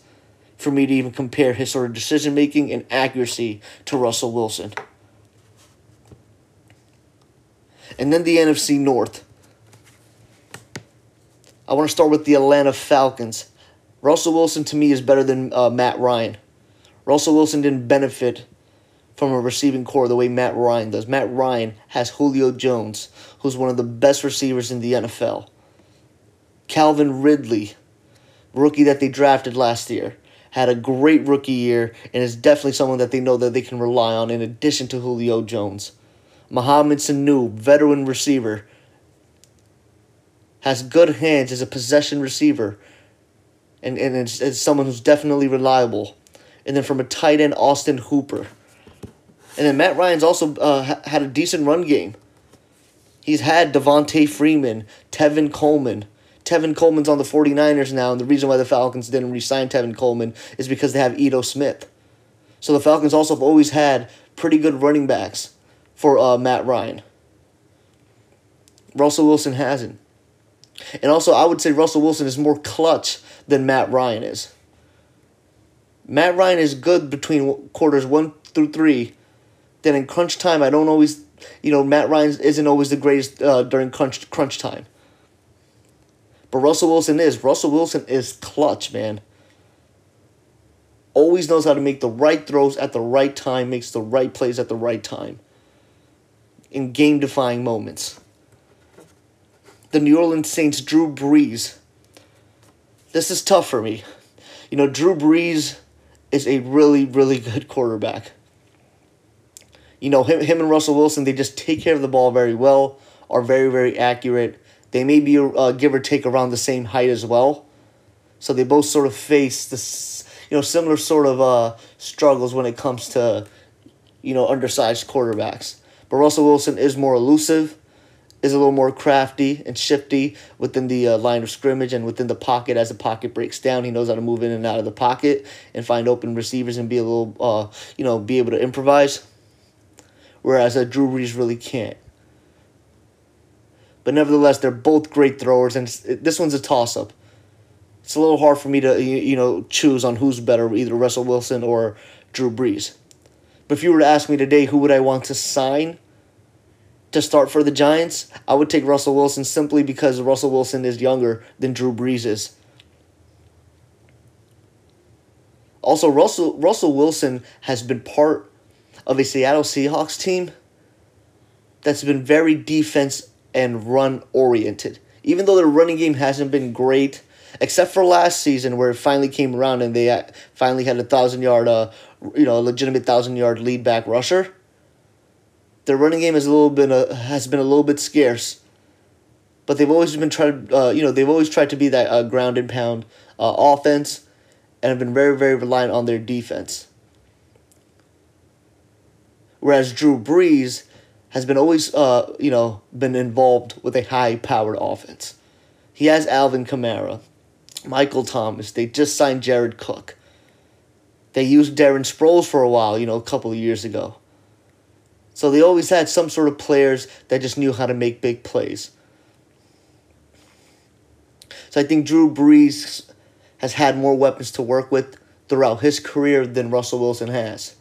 for me to even compare his sort of decision making and accuracy to Russell Wilson. And then the NFC North. I want to start with the Atlanta Falcons. Russell Wilson to me is better than uh, Matt Ryan. Russell Wilson didn't benefit from a receiving corps the way Matt Ryan does. Matt Ryan has Julio Jones, who's one of the best receivers in the NFL. Calvin Ridley, rookie that they drafted last year, had a great rookie year and is definitely someone that they know that they can rely on in addition to Julio Jones. Mohamed Sanu, veteran receiver, has good hands as a possession receiver and, and it's, it's someone who's definitely reliable. And then from a tight end, Austin Hooper. And then Matt Ryan's also uh, had a decent run game. He's had Devonta Freeman, Tevin Coleman. Tevin Coleman's on the 49ers now, and the reason why the Falcons didn't re sign Tevin Coleman is because they have Ito Smith. So the Falcons also have always had pretty good running backs for uh, Matt Ryan. Russell Wilson hasn't. And also, I would say Russell Wilson is more clutch than Matt Ryan is. Matt Ryan is good between quarters one through three. Then in crunch time, I don't always, you know, Matt Ryan isn't always the greatest uh, during crunch crunch time. But Russell Wilson is. Russell Wilson is clutch, man. Always knows how to make the right throws at the right time, makes the right plays at the right time. In game defying moments. The New Orleans Saints, Drew Brees. This is tough for me. You know, Drew Brees is a really, really good quarterback. You know, him, him and Russell Wilson, they just take care of the ball very well, are very, very accurate. They may be, uh, give or take, around the same height as well. So they both sort of face this, you know, similar sort of uh, struggles when it comes to, you know, undersized quarterbacks. But Russell Wilson is more elusive, is a little more crafty and shifty within the uh, line of scrimmage and within the pocket. As the pocket breaks down, he knows how to move in and out of the pocket and find open receivers and be a little, uh, you know, be able to improvise. Whereas uh, Drew Brees really can't. But nevertheless, they're both great throwers, and this one's a toss up. It's a little hard for me to you know choose on who's better, either Russell Wilson or Drew Brees. But if you were to ask me today, who would I want to sign to start for the Giants? I would take Russell Wilson simply because Russell Wilson is younger than Drew Brees is. Also, Russell Russell Wilson has been part of a Seattle Seahawks team that's been very defense and run oriented. Even though their running game hasn't been great, except for last season where it finally came around and they finally had a thousand yard, uh, you know, a legitimate thousand yard lead back rusher. Their running game has a little bit uh, has been a little bit scarce, but they've always been trying. Uh, you know, they've always tried to be that uh, ground and pound uh, offense, and have been very very reliant on their defense. Whereas Drew Brees has been always, uh, you know, been involved with a high-powered offense. He has Alvin Kamara, Michael Thomas. They just signed Jared Cook. They used Darren Sproles for a while, you know, a couple of years ago. So they always had some sort of players that just knew how to make big plays. So I think Drew Brees has had more weapons to work with throughout his career than Russell Wilson has.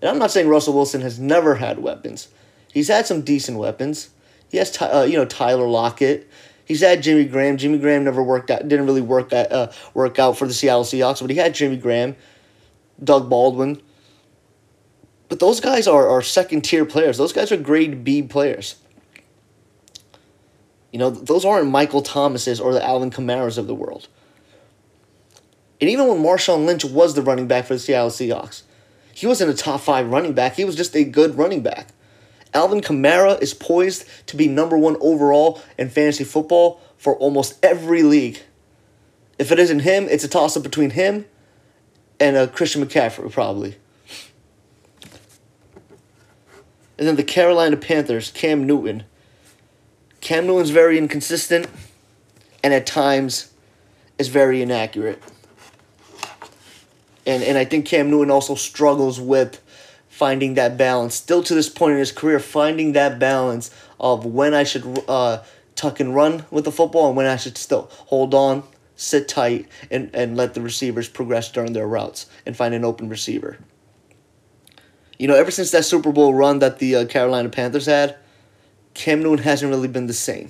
And I'm not saying Russell Wilson has never had weapons. He's had some decent weapons. He has, uh, you know, Tyler Lockett. He's had Jimmy Graham. Jimmy Graham never worked out. Didn't really work out, uh, work out for the Seattle Seahawks, but he had Jimmy Graham, Doug Baldwin. But those guys are, are second tier players. Those guys are grade B players. You know, those aren't Michael Thomases or the Alvin Kamaras of the world. And even when Marshawn Lynch was the running back for the Seattle Seahawks, he wasn't a top five running back. He was just a good running back. Alvin Kamara is poised to be number one overall in fantasy football for almost every league. If it isn't him, it's a toss up between him and uh, Christian McCaffrey, probably. And then the Carolina Panthers, Cam Newton. Cam Newton's very inconsistent and at times is very inaccurate and and I think Cam Newton also struggles with finding that balance. Still to this point in his career, finding that balance of when I should uh, tuck and run with the football and when I should still hold on, sit tight, and, and let the receivers progress during their routes and find an open receiver. You know, ever since that Super Bowl run that the uh, Carolina Panthers had, Cam Newton hasn't really been the same.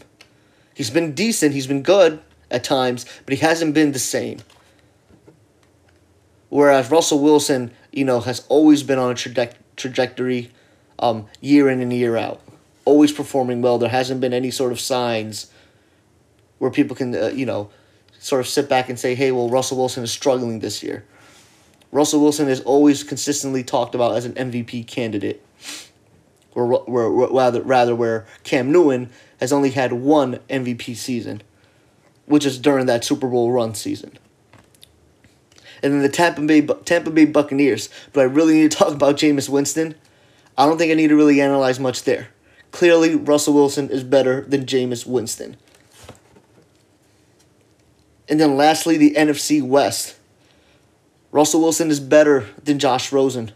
He's been decent, he's been good at times, but he hasn't been the same. Whereas Russell Wilson, you know, has always been on a traje- trajectory um, year in and year out, always performing well. There hasn't been any sort of signs where people can, uh, you know, sort of sit back and say, hey, well, Russell Wilson is struggling this year. Russell Wilson is always consistently talked about as an MVP candidate. Or, or, rather, rather, where Cam Newton has only had one MVP season, which is during that Super Bowl run season and then the Tampa Bay Tampa Bay Buccaneers. But I really need to talk about Jameis Winston. I don't think I need to really analyze much there. Clearly, Russell Wilson is better than Jameis Winston. And then lastly, the NFC West. Russell Wilson is better than Josh Rosen.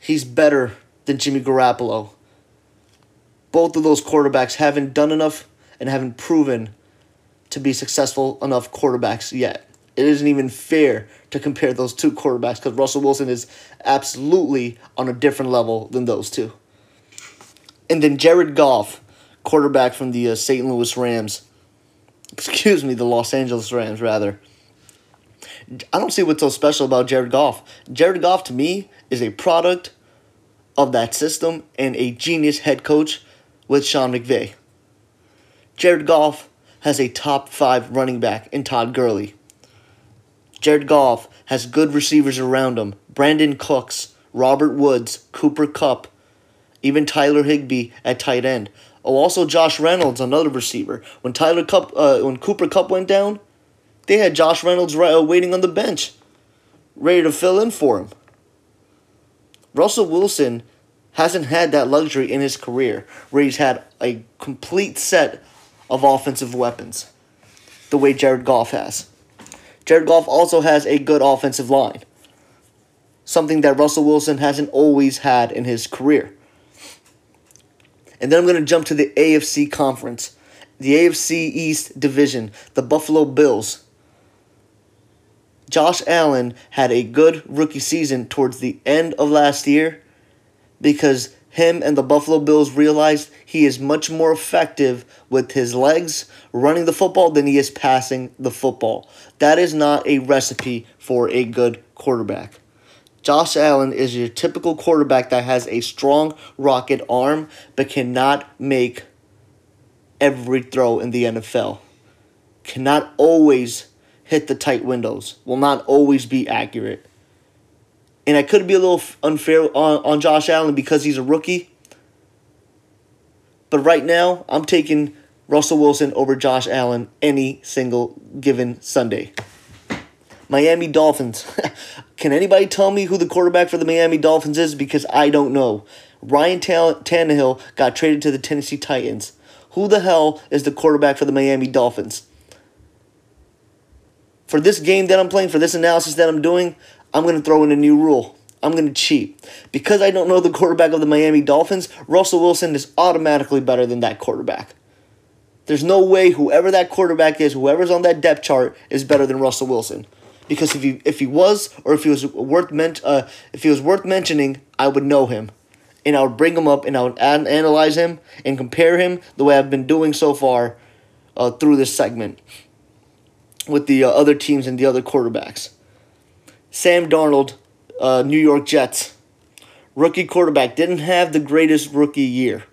He's better than Jimmy Garoppolo. Both of those quarterbacks haven't done enough and haven't proven to be successful enough quarterbacks yet. It isn't even fair to compare those two quarterbacks because Russell Wilson is absolutely on a different level than those two. And then Jared Goff, quarterback from the uh, St. Louis Rams. Excuse me, the Los Angeles Rams, rather. I don't see what's so special about Jared Goff. Jared Goff, to me, is a product of that system and a genius head coach with Sean McVay. Jared Goff has a top five running back in Todd Gurley. Jared Goff has good receivers around him. Brandin Cooks, Robert Woods, Cooper Kupp, even Tyler Higbee at tight end. Oh, also Josh Reynolds, another receiver. When Tyler Kupp, uh, when Cooper Kupp went down, they had Josh Reynolds uh, waiting on the bench, ready to fill in for him. Russell Wilson hasn't had that luxury in his career, where he's had a complete set of offensive weapons, the way Jared Goff has. Jared Goff also has a good offensive line, something that Russell Wilson hasn't always had in his career. And then I'm going to jump to the AFC conference, the AFC East division, the Buffalo Bills. Josh Allen had a good rookie season towards the end of last year because him and the Buffalo Bills realized he is much more effective with his legs running the football than he is passing the football. That is not a recipe for a good quarterback. Josh Allen is your typical quarterback that has a strong rocket arm but cannot make every throw in the NFL. Cannot always hit the tight windows. Will not always be accurate. And I could be a little unfair on, on Josh Allen because he's a rookie. But right now, I'm taking Russell Wilson over Josh Allen any single given Sunday. Miami Dolphins. Can anybody tell me who the quarterback for the Miami Dolphins is? Because I don't know. Ryan Tannehill got traded to the Tennessee Titans. Who the hell is the quarterback for the Miami Dolphins? For this game that I'm playing, for this analysis that I'm doing, I'm going to throw in a new rule. I'm going to cheat. Because I don't know the quarterback of the Miami Dolphins, Russell Wilson is automatically better than that quarterback. There's no way whoever that quarterback is, whoever's on that depth chart, is better than Russell Wilson. Because if he if he was or if he was worth men- uh, if he was worth mentioning, I would know him, and I would bring him up and I would an- analyze him and compare him the way I've been doing so far, uh, through this segment, with the uh, other teams and the other quarterbacks. Sam Darnold, uh, New York Jets. Rookie quarterback didn't have the greatest rookie year.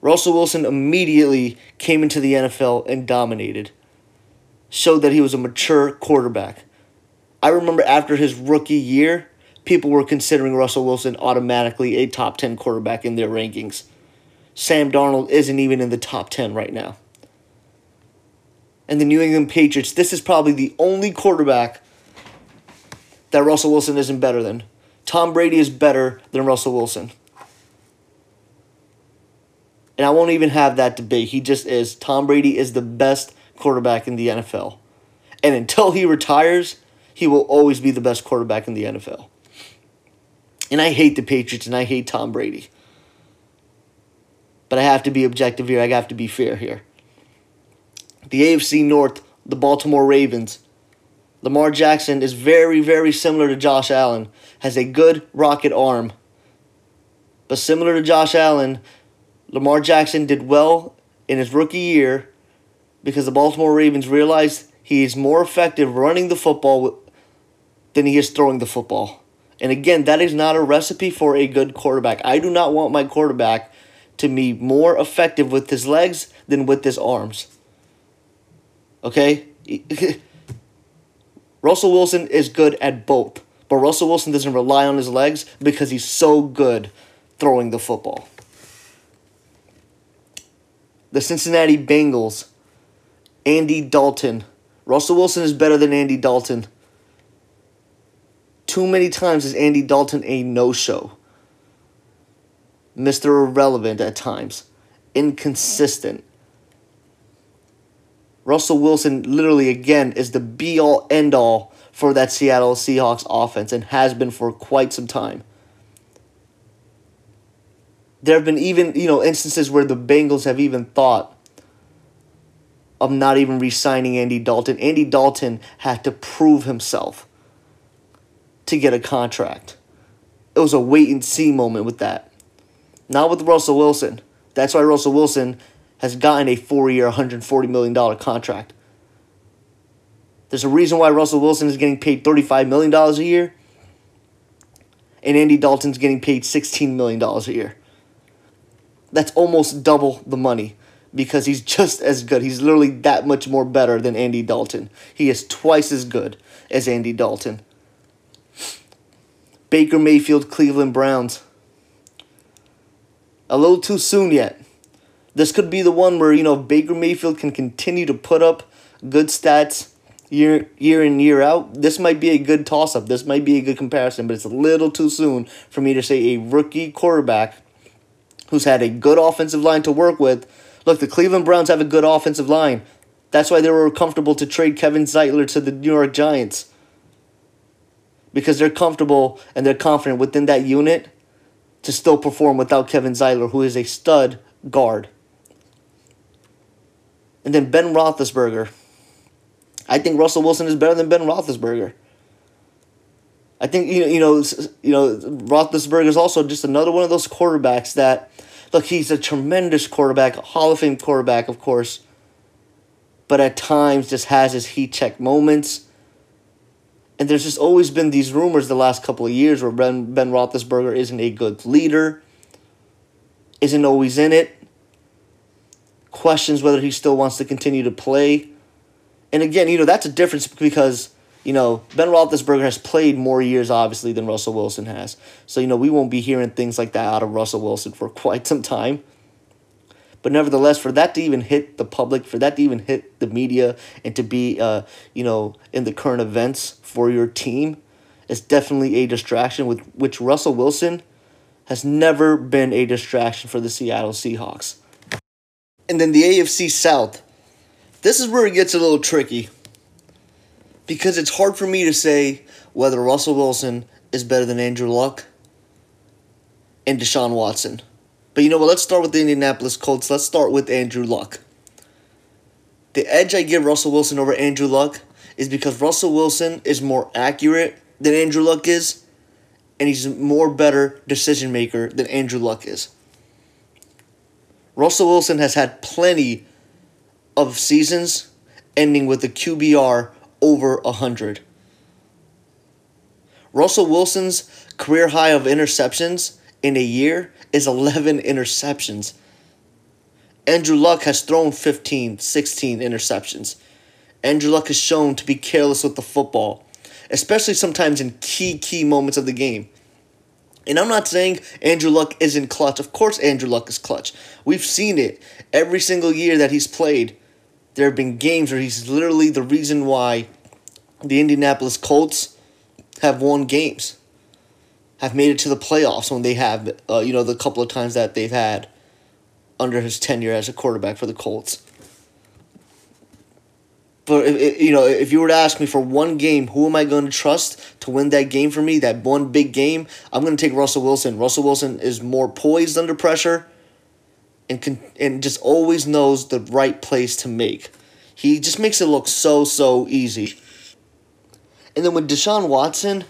Russell Wilson immediately came into the NFL and dominated. Showed that he was a mature quarterback. I remember after his rookie year, people were considering Russell Wilson automatically a top 10 quarterback in their rankings. Sam Darnold isn't even in the top 10 right now. And the New England Patriots, this is probably the only quarterback that Russell Wilson isn't better than. Tom Brady is better than Russell Wilson. And I won't even have that debate. He just is. Tom Brady is the best quarterback in the NFL. And until he retires, he will always be the best quarterback in the NFL. And I hate the Patriots and I hate Tom Brady. But I have to be objective here. I have to be fair here. The AFC North, the Baltimore Ravens, Lamar Jackson is very, very similar to Josh Allen, has a good rocket arm. But similar to Josh Allen, Lamar Jackson did well in his rookie year because the Baltimore Ravens realized he is more effective running the football than he is throwing the football. And again, that is not a recipe for a good quarterback. I do not want my quarterback to be more effective with his legs than with his arms. Okay? Russell Wilson is good at both, but Russell Wilson doesn't rely on his legs because he's so good throwing the football. The Cincinnati Bengals, Andy Dalton. Russell Wilson is better than Andy Dalton. Too many times is Andy Dalton a no show. Mr. Irrelevant at times, inconsistent. Russell Wilson, literally, again, is the be all end all for that Seattle Seahawks offense and has been for quite some time. There have been even, you know, instances where the Bengals have even thought of not even re signing Andy Dalton. Andy Dalton had to prove himself to get a contract. It was a wait and see moment with that. Not with Russell Wilson. That's why Russell Wilson has gotten a four year, $140 million contract. There's a reason why Russell Wilson is getting paid $35 million a year, and Andy Dalton's getting paid $16 million a year. That's almost double the money because he's just as good. He's literally that much more better than Andy Dalton. He is twice as good as Andy Dalton. Baker Mayfield, Cleveland Browns. A little too soon yet. This could be the one where, you know, Baker Mayfield can continue to put up good stats year year in year out. This might be a good toss up. This might be a good comparison, but it's a little too soon for me to say a rookie quarterback who's had a good offensive line to work with. Look, the Cleveland Browns have a good offensive line. That's why they were comfortable to trade Kevin Zeitler to the New York Giants. Because they're comfortable and they're confident within that unit to still perform without Kevin Zeitler, who is a stud guard. And then Ben Roethlisberger. I think Russell Wilson is better than Ben Roethlisberger. I think you know you know you know Roethlisberger is also just another one of those quarterbacks that look he's a tremendous quarterback, Hall of Fame quarterback, of course, but at times just has his heat check moments. And there's just always been these rumors the last couple of years where Ben Ben Roethlisberger isn't a good leader, isn't always in it. Questions whether he still wants to continue to play. And again, you know, that's a difference because you know, Ben Roethlisberger has played more years, obviously, than Russell Wilson has. So, you know, we won't be hearing things like that out of Russell Wilson for quite some time. But nevertheless, for that to even hit the public, for that to even hit the media, and to be, uh, you know, in the current events for your team, is definitely a distraction. With which Russell Wilson has never been a distraction for the Seattle Seahawks. And then the AFC South. This is where it gets a little tricky because it's hard for me to say whether Russell Wilson is better than Andrew Luck and Deshaun Watson. But you know what? Let's start with the Indianapolis Colts. Let's start with Andrew Luck. The edge I give Russell Wilson over Andrew Luck is because Russell Wilson is more accurate than Andrew Luck is, and he's a more better decision maker than Andrew Luck is. Russell Wilson has had plenty of seasons ending with a QBR over 100. Russell Wilson's career high of interceptions in a year is 11 interceptions. Andrew Luck has thrown 15, 16 interceptions. Andrew Luck is shown to be careless with the football, especially sometimes in key, key moments of the game. And I'm not saying Andrew Luck isn't clutch. Of course, Andrew Luck is clutch. We've seen it every single year that he's played there have been games where he's literally the reason why the Indianapolis Colts have won games, have made it to the playoffs when they have, uh, you know, the couple of times that they've had under his tenure as a quarterback for the Colts. But if, you know, if you were to ask me for one game, who am I going to trust to win that game for me? That one big game, I'm going to take Russell Wilson. Russell Wilson is more poised under pressure and can and just always knows the right place to make. He just makes it look so so easy. And then with Deshaun Watson,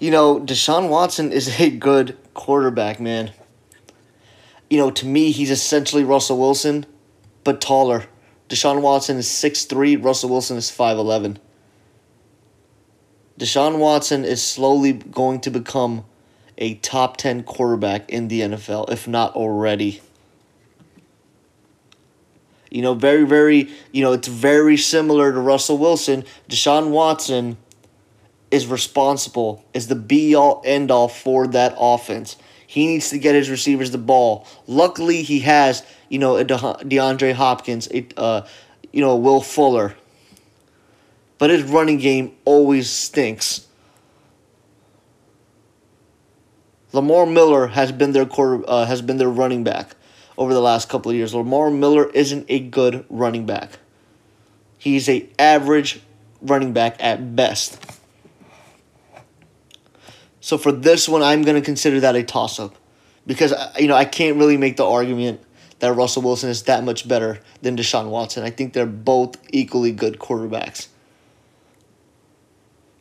you know, Deshaun Watson is a good quarterback, man. You know, to me, he's essentially Russell Wilson, but taller. Deshaun Watson is 6'3, Russell Wilson is 5'11. Deshaun Watson is slowly going to become a top 10 quarterback in the NFL, if not already. You know, very, very, you know, it's very similar to Russell Wilson. Deshaun Watson is responsible, is the be all end all for that offense. He needs to get his receivers the ball. Luckily, he has, you know, a De- DeAndre Hopkins, a, uh, you know, Will Fuller. But his running game always stinks. Lamar Miller has been their quarter, uh, has been their running back over the last couple of years. Lamar Miller isn't a good running back. He's a average running back at best. So for this one, I'm going to consider that a toss up because uh, you know I can't really make the argument that Russell Wilson is that much better than Deshaun Watson. I think they're both equally good quarterbacks.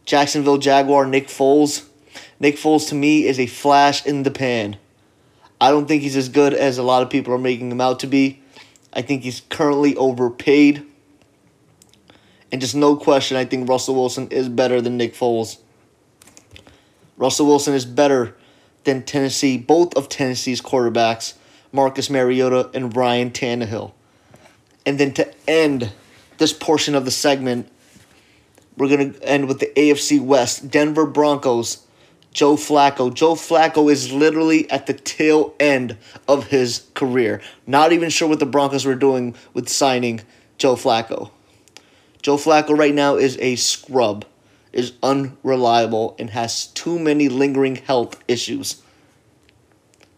Jacksonville Jaguar Nick Foles. Nick Foles to me is a flash in the pan. I don't think he's as good as a lot of people are making him out to be. I think he's currently overpaid. And just no question, I think Russell Wilson is better than Nick Foles. Russell Wilson is better than Tennessee, both of Tennessee's quarterbacks, Marcus Mariota and Ryan Tannehill. And then to end this portion of the segment, we're going to end with the AFC West. Denver Broncos Joe Flacco. Joe Flacco is literally at the tail end of his career. Not even sure what the Broncos were doing with signing Joe Flacco. Joe Flacco right now is a scrub, is unreliable, and has too many lingering health issues.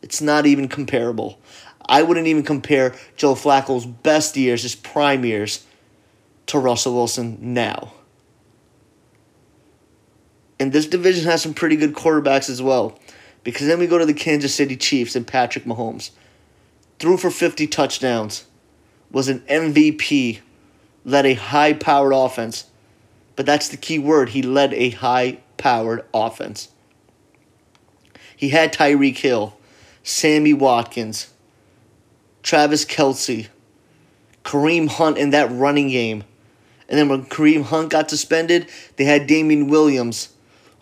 It's not even comparable. I wouldn't even compare Joe Flacco's best years, his prime years, to Russell Wilson now. And this division has some pretty good quarterbacks as well. Because then we go to the Kansas City Chiefs and Patrick Mahomes. Threw for 50 touchdowns, was an MVP, led a high powered offense. But that's the key word. He led a high powered offense. He had Tyreek Hill, Sammy Watkins, Travis Kelce, Kareem Hunt in that running game. And then when Kareem Hunt got suspended, they had Damien Williams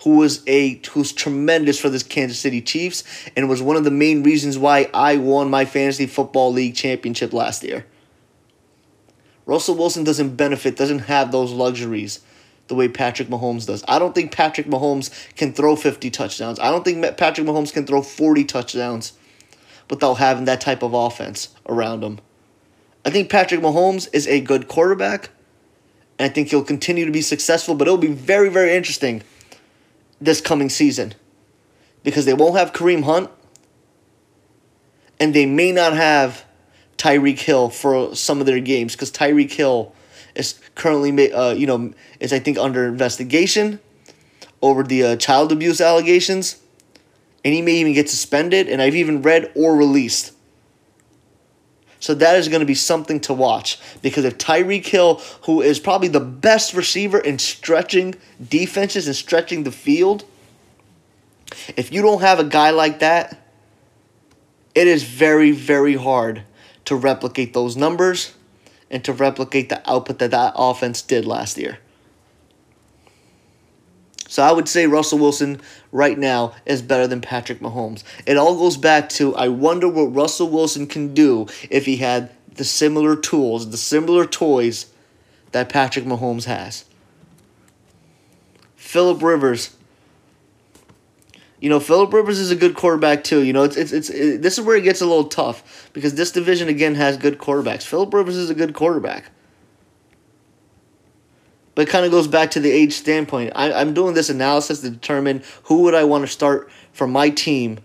who was a who's tremendous for this Kansas City Chiefs and was one of the main reasons why I won my fantasy football league championship last year. Russell Wilson doesn't benefit, doesn't have those luxuries the way Patrick Mahomes does. I don't think Patrick Mahomes can throw 50 touchdowns. I don't think Patrick Mahomes can throw 40 touchdowns without having that type of offense around him. I think Patrick Mahomes is a good quarterback, and I think he'll continue to be successful, but it'll be very, very interesting this coming season because they won't have Kareem Hunt and they may not have Tyreek Hill for some of their games because Tyreek Hill is currently, uh, you know, is I think under investigation over the uh, child abuse allegations, and he may even get suspended. And I've even read or released. So that is going to be something to watch because if Tyreek Hill, who is probably the best receiver in stretching defenses and stretching the field, if you don't have a guy like that, it is very, very hard to replicate those numbers and to replicate the output that that offense did last year. So I would say Russell Wilson right now is better than Patrick Mahomes. It all goes back to I wonder what Russell Wilson can do if he had the similar tools, the similar toys that Patrick Mahomes has. Philip Rivers. You know, Philip Rivers is a good quarterback too. You know, it's it's it's it, this is where it gets a little tough because this division again has good quarterbacks. Philip Rivers is a good quarterback. But it kind of goes back to the age standpoint. I, I'm doing this analysis to determine who would I want to start for my team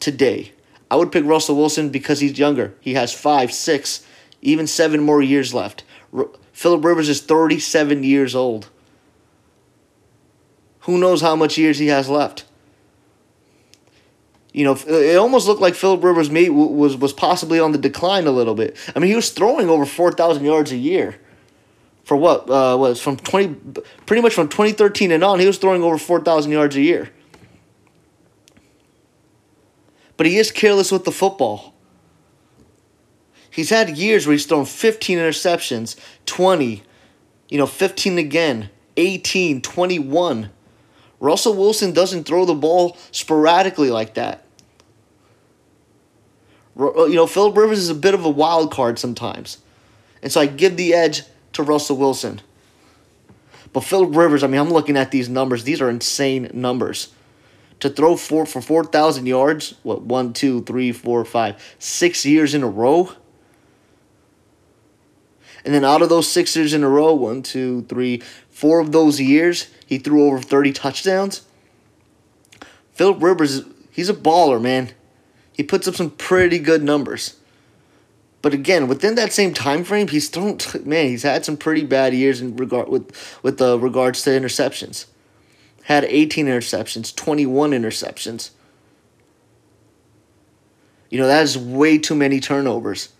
today. I would pick Russell Wilson because he's younger. He has five, six, even seven more years left. R- Philip Rivers is 37 years old. Who knows how much years he has left? You know, it almost looked like Philip Rivers may, was was possibly on the decline a little bit. I mean, he was throwing over 4,000 yards a year for what uh, was from 20 pretty much from 2013 and on he was throwing over 4000 yards a year. But he is careless with the football. He's had years where he's thrown 15 interceptions 20 you know 15 again 18 21 russell wilson doesn't throw the ball sporadically like that Uh, you know philip rivers is a bit of a wild card sometimes and so i give the edge to Russell Wilson. But Philip Rivers, I mean, I'm looking at these numbers. These are insane numbers. To throw four for four thousand yards, what one, two, three, four, five, six years in a row. And then out of those six years in a row, one, two, three, four of those years, he threw over 30 touchdowns. Philip Rivers, He's a baller, man. He puts up some pretty good numbers. But again, within that same time frame, he's thrown man, he's had some pretty bad years in regard with with the uh, regards to interceptions. Had 18 interceptions, 21 interceptions. You know, that is way too many turnovers.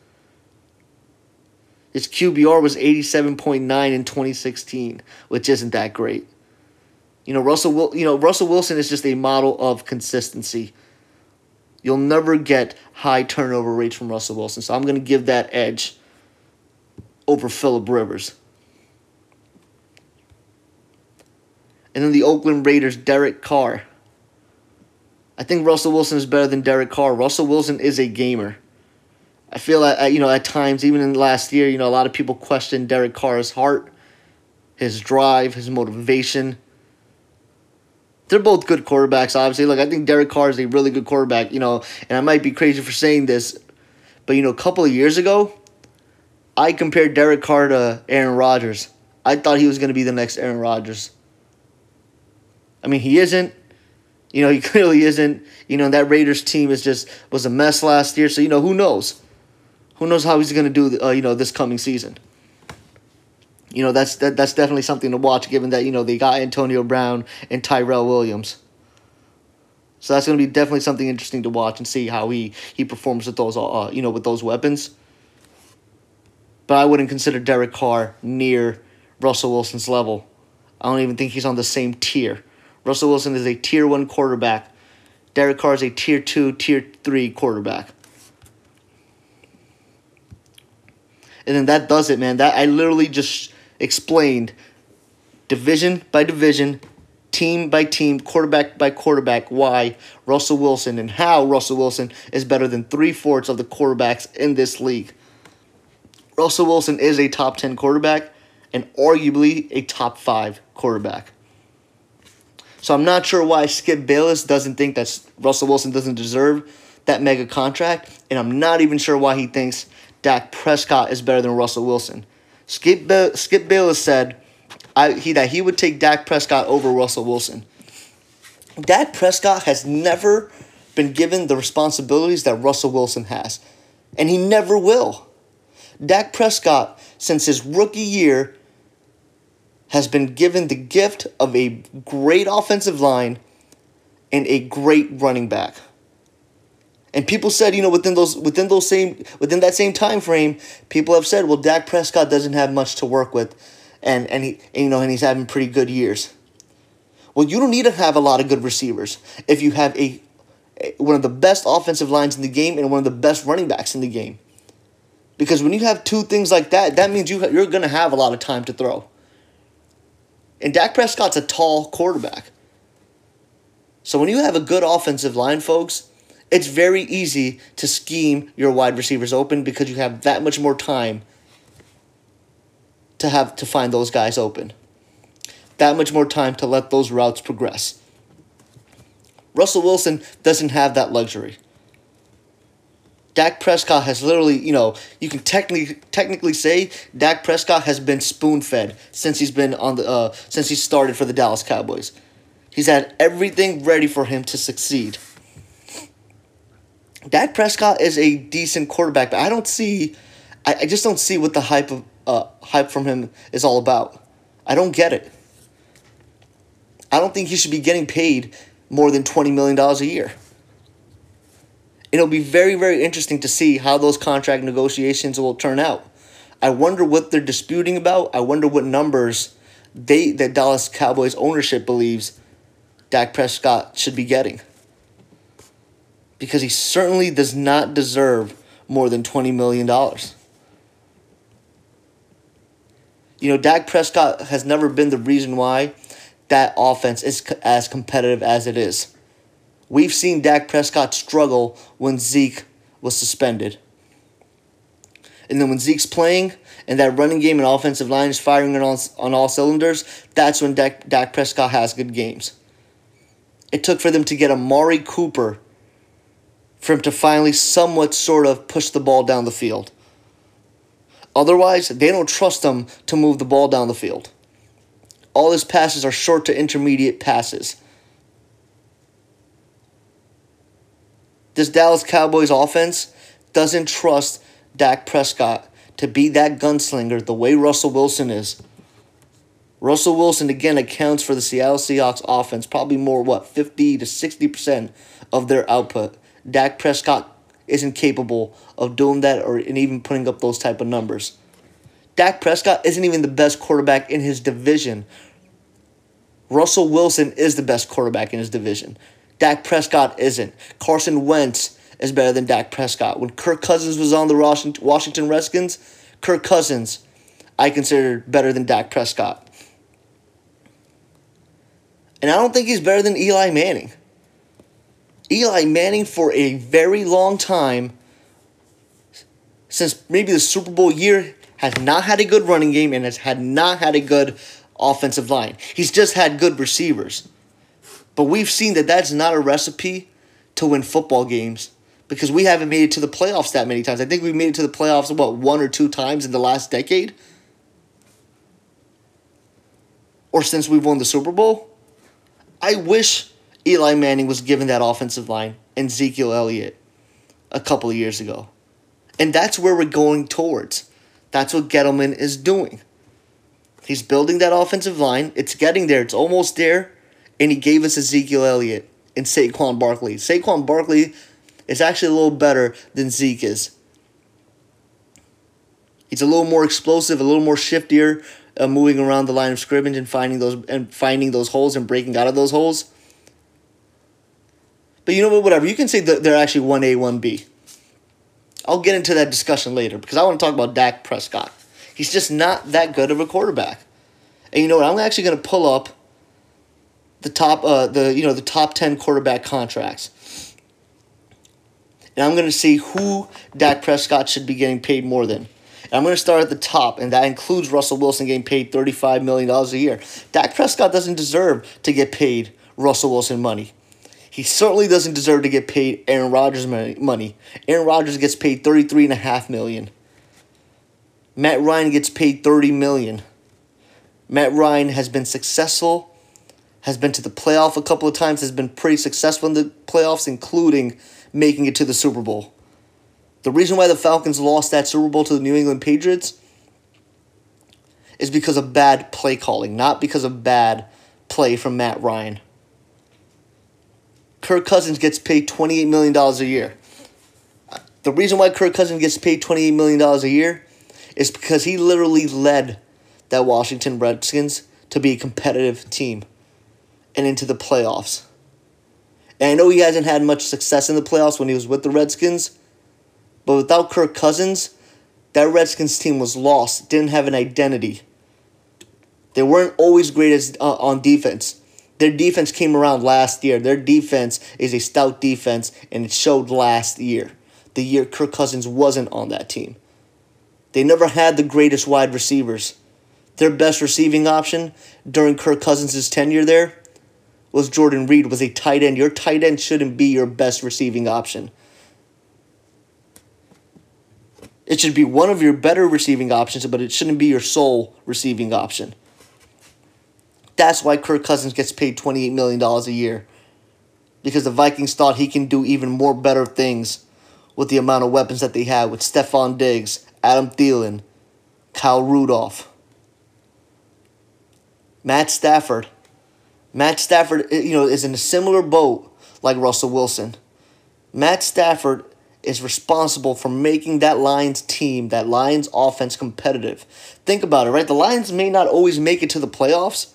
His QBR was 87.9 in 2016, which isn't that great. You know, Russell you know, Russell Wilson is just a model of consistency. You'll never get high turnover rates from Russell Wilson, so I'm going to give that edge over Philip Rivers. And then the Oakland Raiders, Derek Carr. I think Russell Wilson is better than Derek Carr. Russell Wilson is a gamer. I feel like uh, you know at times, even in last year, you know a lot of people questioned Derek Carr's heart, his drive, his motivation. They're both good quarterbacks, obviously. Like I think Derek Carr is a really good quarterback, you know, and I might be crazy for saying this, but you know, a couple of years ago, I compared Derek Carr to Aaron Rodgers. I thought he was going to be the next Aaron Rodgers. I mean, he isn't. You know, he clearly isn't. You know, that Raiders team is just was a mess last year. So you know, who knows? Who knows how he's going to do? Uh, you know, this coming season. You know, that's that, that's definitely something to watch, given that you know they got Antonio Brown and Tyrell Williams. So that's going to be definitely something interesting to watch and see how he he performs with those uh you know with those weapons. But I wouldn't consider Derek Carr near Russell Wilson's level. I don't even think he's on the same tier. Russell Wilson is a tier one quarterback. Derek Carr is a tier two, tier three quarterback. And then that does it, man. That I literally just explained division by division, team by team, quarterback by quarterback, why Russell Wilson and how Russell Wilson is better than three fourths of the quarterbacks in this league. Russell Wilson is a top 10 quarterback and arguably a top five quarterback. So I'm not sure why Skip Bayless doesn't think that Russell Wilson doesn't deserve that mega contract, and I'm not even sure why he thinks Dak Prescott is better than Russell Wilson. Skip Ba- Skip Bayless said I, he that he would take Dak Prescott over Russell Wilson. Dak Prescott has never been given the responsibilities that Russell Wilson has, and he never will. Dak Prescott, since his rookie year, has been given the gift of a great offensive line and a great running back. And people said, you know, within those within those same within that same time frame, people have said, well, Dak Prescott doesn't have much to work with, and and he and, you know and he's having pretty good years. Well, you don't need to have a lot of good receivers if you have a, a one of the best offensive lines in the game and one of the best running backs in the game. Because when you have two things like that, that means you you're going to have a lot of time to throw. And Dak Prescott's a tall quarterback. So when you have a good offensive line, folks, it's very easy to scheme your wide receivers open because you have that much more time to have to find those guys open. That much more time to let those routes progress. Russell Wilson doesn't have that luxury. Dak Prescott has literally, you know, you can technically technically say Dak Prescott has been spoon fed since he's been on the uh, since he started for the Dallas Cowboys. He's had everything ready for him to succeed. Dak Prescott is a decent quarterback, but I don't see, I, I just don't see what the hype of uh, hype from him is all about. I don't get it. I don't think he should be getting paid more than twenty million dollars a year. It'll be very very interesting to see how those contract negotiations will turn out. I wonder what they're disputing about. I wonder what numbers they that Dallas Cowboys ownership believes Dak Prescott should be getting because he certainly does not deserve more than $20 million. You know, Dak Prescott has never been the reason why that offense is as competitive as it is. We've seen Dak Prescott struggle when Zeke was suspended. And then when Zeke's playing and that running game and offensive line is firing on all, on all cylinders, that's when Dak, Dak Prescott has good games. It took for them to get Amari Cooper for him to finally somewhat sort of push the ball down the field. Otherwise, they don't trust him to move the ball down the field. All his passes are short to intermediate passes. This Dallas Cowboys offense doesn't trust Dak Prescott to be that gunslinger the way Russell Wilson is. Russell Wilson again accounts for the Seattle Seahawks offense probably more what 50 to 60% of their output. Dak Prescott isn't capable of doing that or even putting up those type of numbers. Dak Prescott isn't even the best quarterback in his division. Russell Wilson is the best quarterback in his division. Dak Prescott isn't. Carson Wentz is better than Dak Prescott. When Kirk Cousins was on the Washington Redskins, Kirk Cousins I considered better than Dak Prescott. And I don't think he's better than Eli Manning. Eli Manning, for a very long time, since maybe the Super Bowl year, has not had a good running game and has had not had a good offensive line. He's just had good receivers. But we've seen that that's not a recipe to win football games because we haven't made it to the playoffs that many times. I think we've made it to the playoffs about one or two times in the last decade. Or since we've won the Super Bowl. I wish Eli Manning was given that offensive line and Ezekiel Elliott a couple of years ago. And that's where we're going towards. That's what Gettleman is doing. He's building that offensive line. It's getting there. It's almost there. And he gave us Ezekiel Elliott and Saquon Barkley. Saquon Barkley is actually a little better than Zeke is. He's a little more explosive, a little more shiftier, uh, moving around the line of scrimmage and finding those and finding those holes and breaking out of those holes. But you know what? Whatever. You can say that they're actually one A, one B. I'll get into that discussion later because I want to talk about Dak Prescott. He's just not that good of a quarterback. And you know what? I'm actually going to pull up the top uh the you know the top 10 quarterback contracts. And I'm going to see who Dak Prescott should be getting paid more than. And I'm going to start at the top, and that includes Russell Wilson getting paid $35 million a year. Dak Prescott doesn't deserve to get paid Russell Wilson money. He certainly doesn't deserve to get paid Aaron Rodgers money. Aaron Rodgers gets paid 33.5 million. Matt Ryan gets paid 30 million. Matt Ryan has been successful, has been to the playoff a couple of times, has been pretty successful in the playoffs, including making it to the Super Bowl. The reason why the Falcons lost that Super Bowl to the New England Patriots is because of bad play calling, not because of bad play from Matt Ryan. Kirk Cousins gets paid $28 million a year. The reason why Kirk Cousins gets paid $28 million a year is because he literally led that Washington Redskins to be a competitive team and into the playoffs. And I know he hasn't had much success in the playoffs when he was with the Redskins, but without Kirk Cousins, that Redskins team was lost, didn't have an identity. They weren't always great as, uh, on defense. Their defense came around last year. Their defense is a stout defense, and it showed last year. The year Kirk Cousins wasn't on that team. They never had the greatest wide receivers. Their best receiving option during Kirk Cousins' tenure there was Jordan Reed, was a tight end. Your tight end shouldn't be your best receiving option. It should be one of your better receiving options, but it shouldn't be your sole receiving option. That's why Kirk Cousins gets paid $28 million a year. Because the Vikings thought he can do even more better things with the amount of weapons that they have with Stefon Diggs, Adam Thielen, Kyle Rudolph, Matt Stafford. Matt Stafford, eh, you know, is in a similar boat like Russell Wilson. Matt Stafford is responsible for making that Lions team, that Lions offense competitive. Think about it, right? The Lions may not always make it to the playoffs,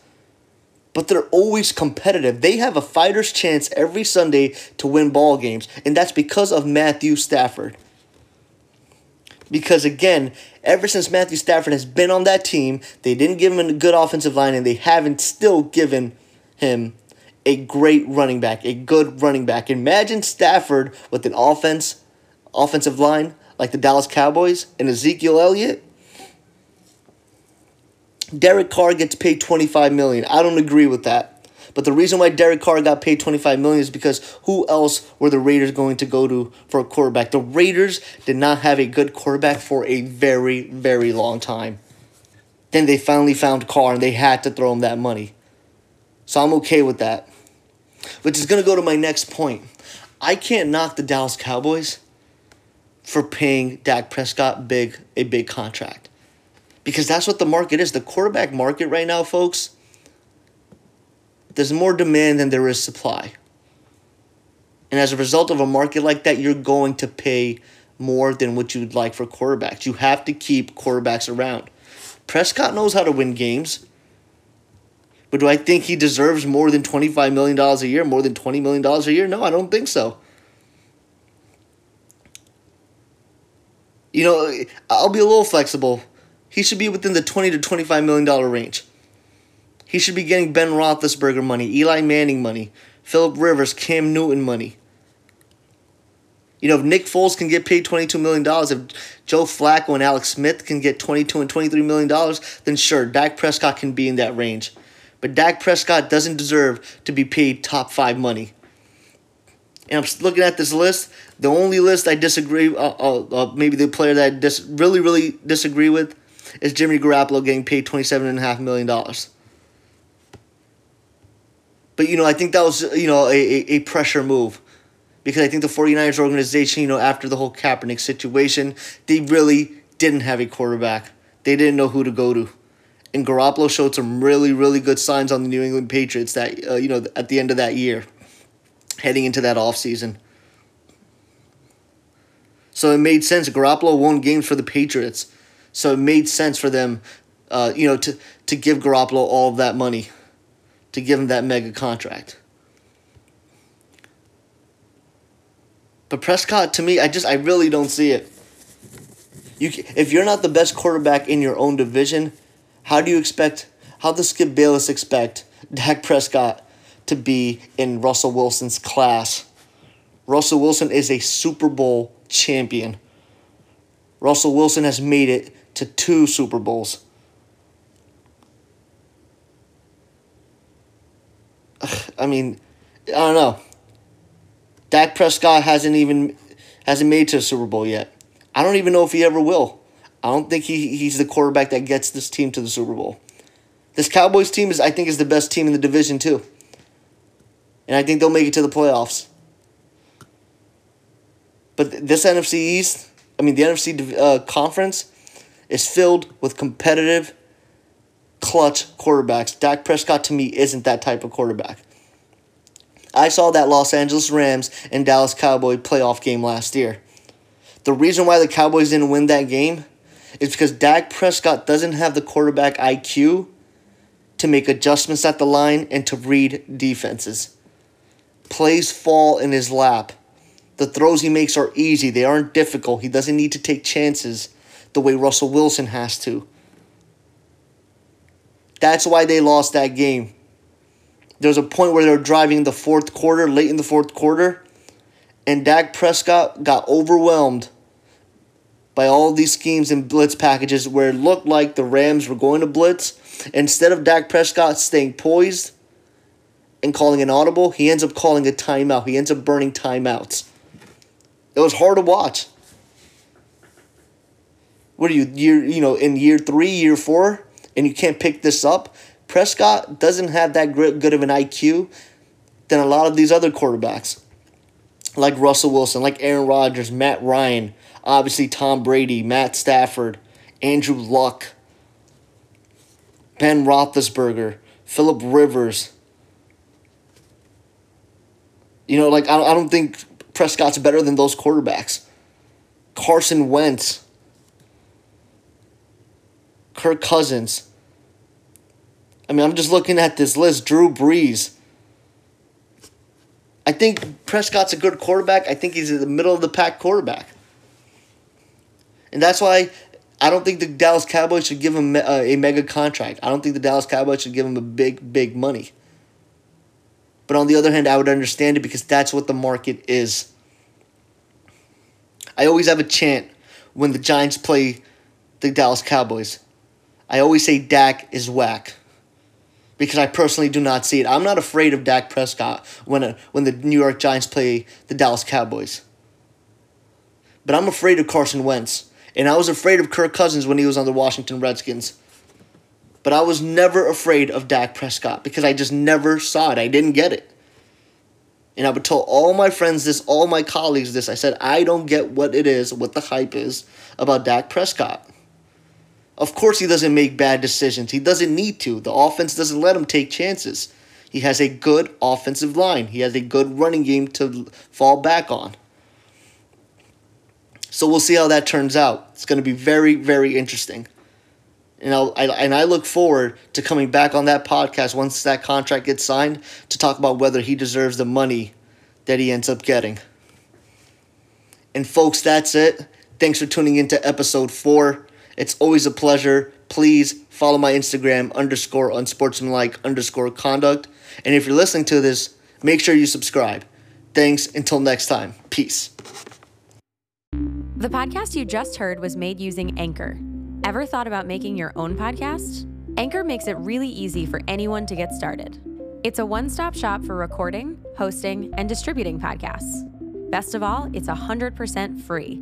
but they're always competitive. They have a fighter's chance every Sunday to win ball games, and that's because of Matthew Stafford. Because again, ever since Matthew Stafford has been on that team, they didn't give him a good offensive line, and they haven't still given him a great running back, a good running back. Imagine Stafford with an offense, offensive line like the Dallas Cowboys and Ezekiel Elliott Derek Carr gets paid 25 million. I don't agree with that. But the reason why Derek Carr got paid 25 million is because who else were the Raiders going to go to for a quarterback? The Raiders did not have a good quarterback for a very, very long time. Then they finally found Carr and they had to throw him that money. So I'm okay with that. Which is going to go to my next point. I can't knock the Dallas Cowboys for paying Dak Prescott big a big contract. Because that's what the market is. The quarterback market right now, folks, there's more demand than there is supply. And as a result of a market like that, you're going to pay more than what you'd like for quarterbacks. You have to keep quarterbacks around. Prescott knows how to win games. But do I think he deserves more than $25 million a year, more than $20 million a year? No, I don't think so. You know, I'll be a little flexible. He should be within the 20 to $25 million range. He should be getting Ben Roethlisberger money, Eli Manning money, Philip Rivers, Cam Newton money. You know, if Nick Foles can get paid $22 million, if Joe Flacco and Alex Smith can get 22 and $23 million, then sure, Dak Prescott can be in that range. But Dak Prescott doesn't deserve to be paid top five money. And I'm looking at this list. The only list I disagree, uh, uh, uh, maybe the player that I dis- really, really disagree with, is Jimmy Garoppolo getting paid $27.5 million. But, you know, I think that was, you know, a, a pressure move. Because I think the 49ers organization, you know, after the whole Kaepernick situation, they really didn't have a quarterback. They didn't know who to go to and Garoppolo showed some really, really good signs on the New England Patriots that uh, you know at the end of that year, heading into that offseason. So it made sense. Garoppolo won games for the Patriots, so it made sense for them, uh, you know, to to give Garoppolo all of that money, to give him that mega contract. But Prescott, to me, I just I really don't see it. You, if you're not the best quarterback in your own division, how do you expect, how does Skip Bayless expect Dak Prescott to be in Russell Wilson's class? Russell Wilson is a Super Bowl champion. Russell Wilson has made it to two Super Bowls. I mean, I don't know. Dak Prescott hasn't even hasn't made to a Super Bowl yet. I don't even know if he ever will. I don't think he, he's the quarterback that gets this team to the Super Bowl. This Cowboys team is I think is the best team in the division too. And I think they'll make it to the playoffs. But this NFC East, I mean the NFC uh, conference is filled with competitive clutch quarterbacks. Dak Prescott to me isn't that type of quarterback. I saw that Los Angeles Rams and Dallas Cowboy playoff game last year. The reason why the Cowboys didn't win that game is because Dak Prescott doesn't have the quarterback IQ to make adjustments at the line and to read defenses. Plays fall in his lap. The throws he makes are easy, they aren't difficult. He doesn't need to take chances the way Russell Wilson has to. That's why they lost that game. There was a point where they were driving the fourth quarter, late in the fourth quarter, and Dak Prescott got overwhelmed by all these schemes and blitz packages where it looked like the Rams were going to blitz. Instead of Dak Prescott staying poised and calling an audible, he ends up calling a timeout. He ends up burning timeouts. It was hard to watch. What are you year you know in year three, year four, and you can't pick this up? Prescott doesn't have that good of an IQ than a lot of these other quarterbacks, like Russell Wilson, like Aaron Rodgers, Matt Ryan, Obviously, Tom Brady, Matt Stafford, Andrew Luck, Ben Roethlisberger, Philip Rivers. You know, like, I don't think Prescott's better than those quarterbacks. Carson Wentz, Kirk Cousins. I mean, I'm just looking at this list. Drew Brees. I think Prescott's a good quarterback. I think he's in the middle of the pack quarterback. And that's why I don't think the Dallas Cowboys should give him uh, a, mega contract. I don't think the Dallas Cowboys should give him a big, big money. But on the other hand, I would understand it because that's what the market is. I always have a chant when the Giants play the Dallas Cowboys. I always say Dak is whack. Because I personally do not see it. I'm not afraid of Dak Prescott when a, when the New York Giants play the Dallas Cowboys. But I'm afraid of Carson Wentz. And I was afraid of Kirk Cousins when he was on the Washington Redskins. But I was never afraid of Dak Prescott because I just never saw it. I didn't get it. And I would tell all my friends this, all my colleagues this. I said, I don't get what it is, what the hype is about Dak Prescott. Of course, he doesn't make bad decisions. He doesn't need to. The offense doesn't let him take chances. He has a good offensive line, he has a good running game to fall back on. So we'll see how that turns out. It's going to be very, very interesting. And, I'll, I, and I look forward to coming back on that podcast once that contract gets signed to talk about whether he deserves the money that he ends up getting. And folks, that's it. Thanks for tuning into episode four. It's always a pleasure. Please follow my Instagram underscore unsportsmanlike underscore conduct. And if you're listening to this, make sure you subscribe. Thanks. Until next time. Peace. The podcast you just heard was made using Anchor. Ever thought about making your own podcast? Anchor makes it really easy for anyone to get started. It's a one stop shop for recording, hosting, and distributing podcasts. Best of all, it's 100% free.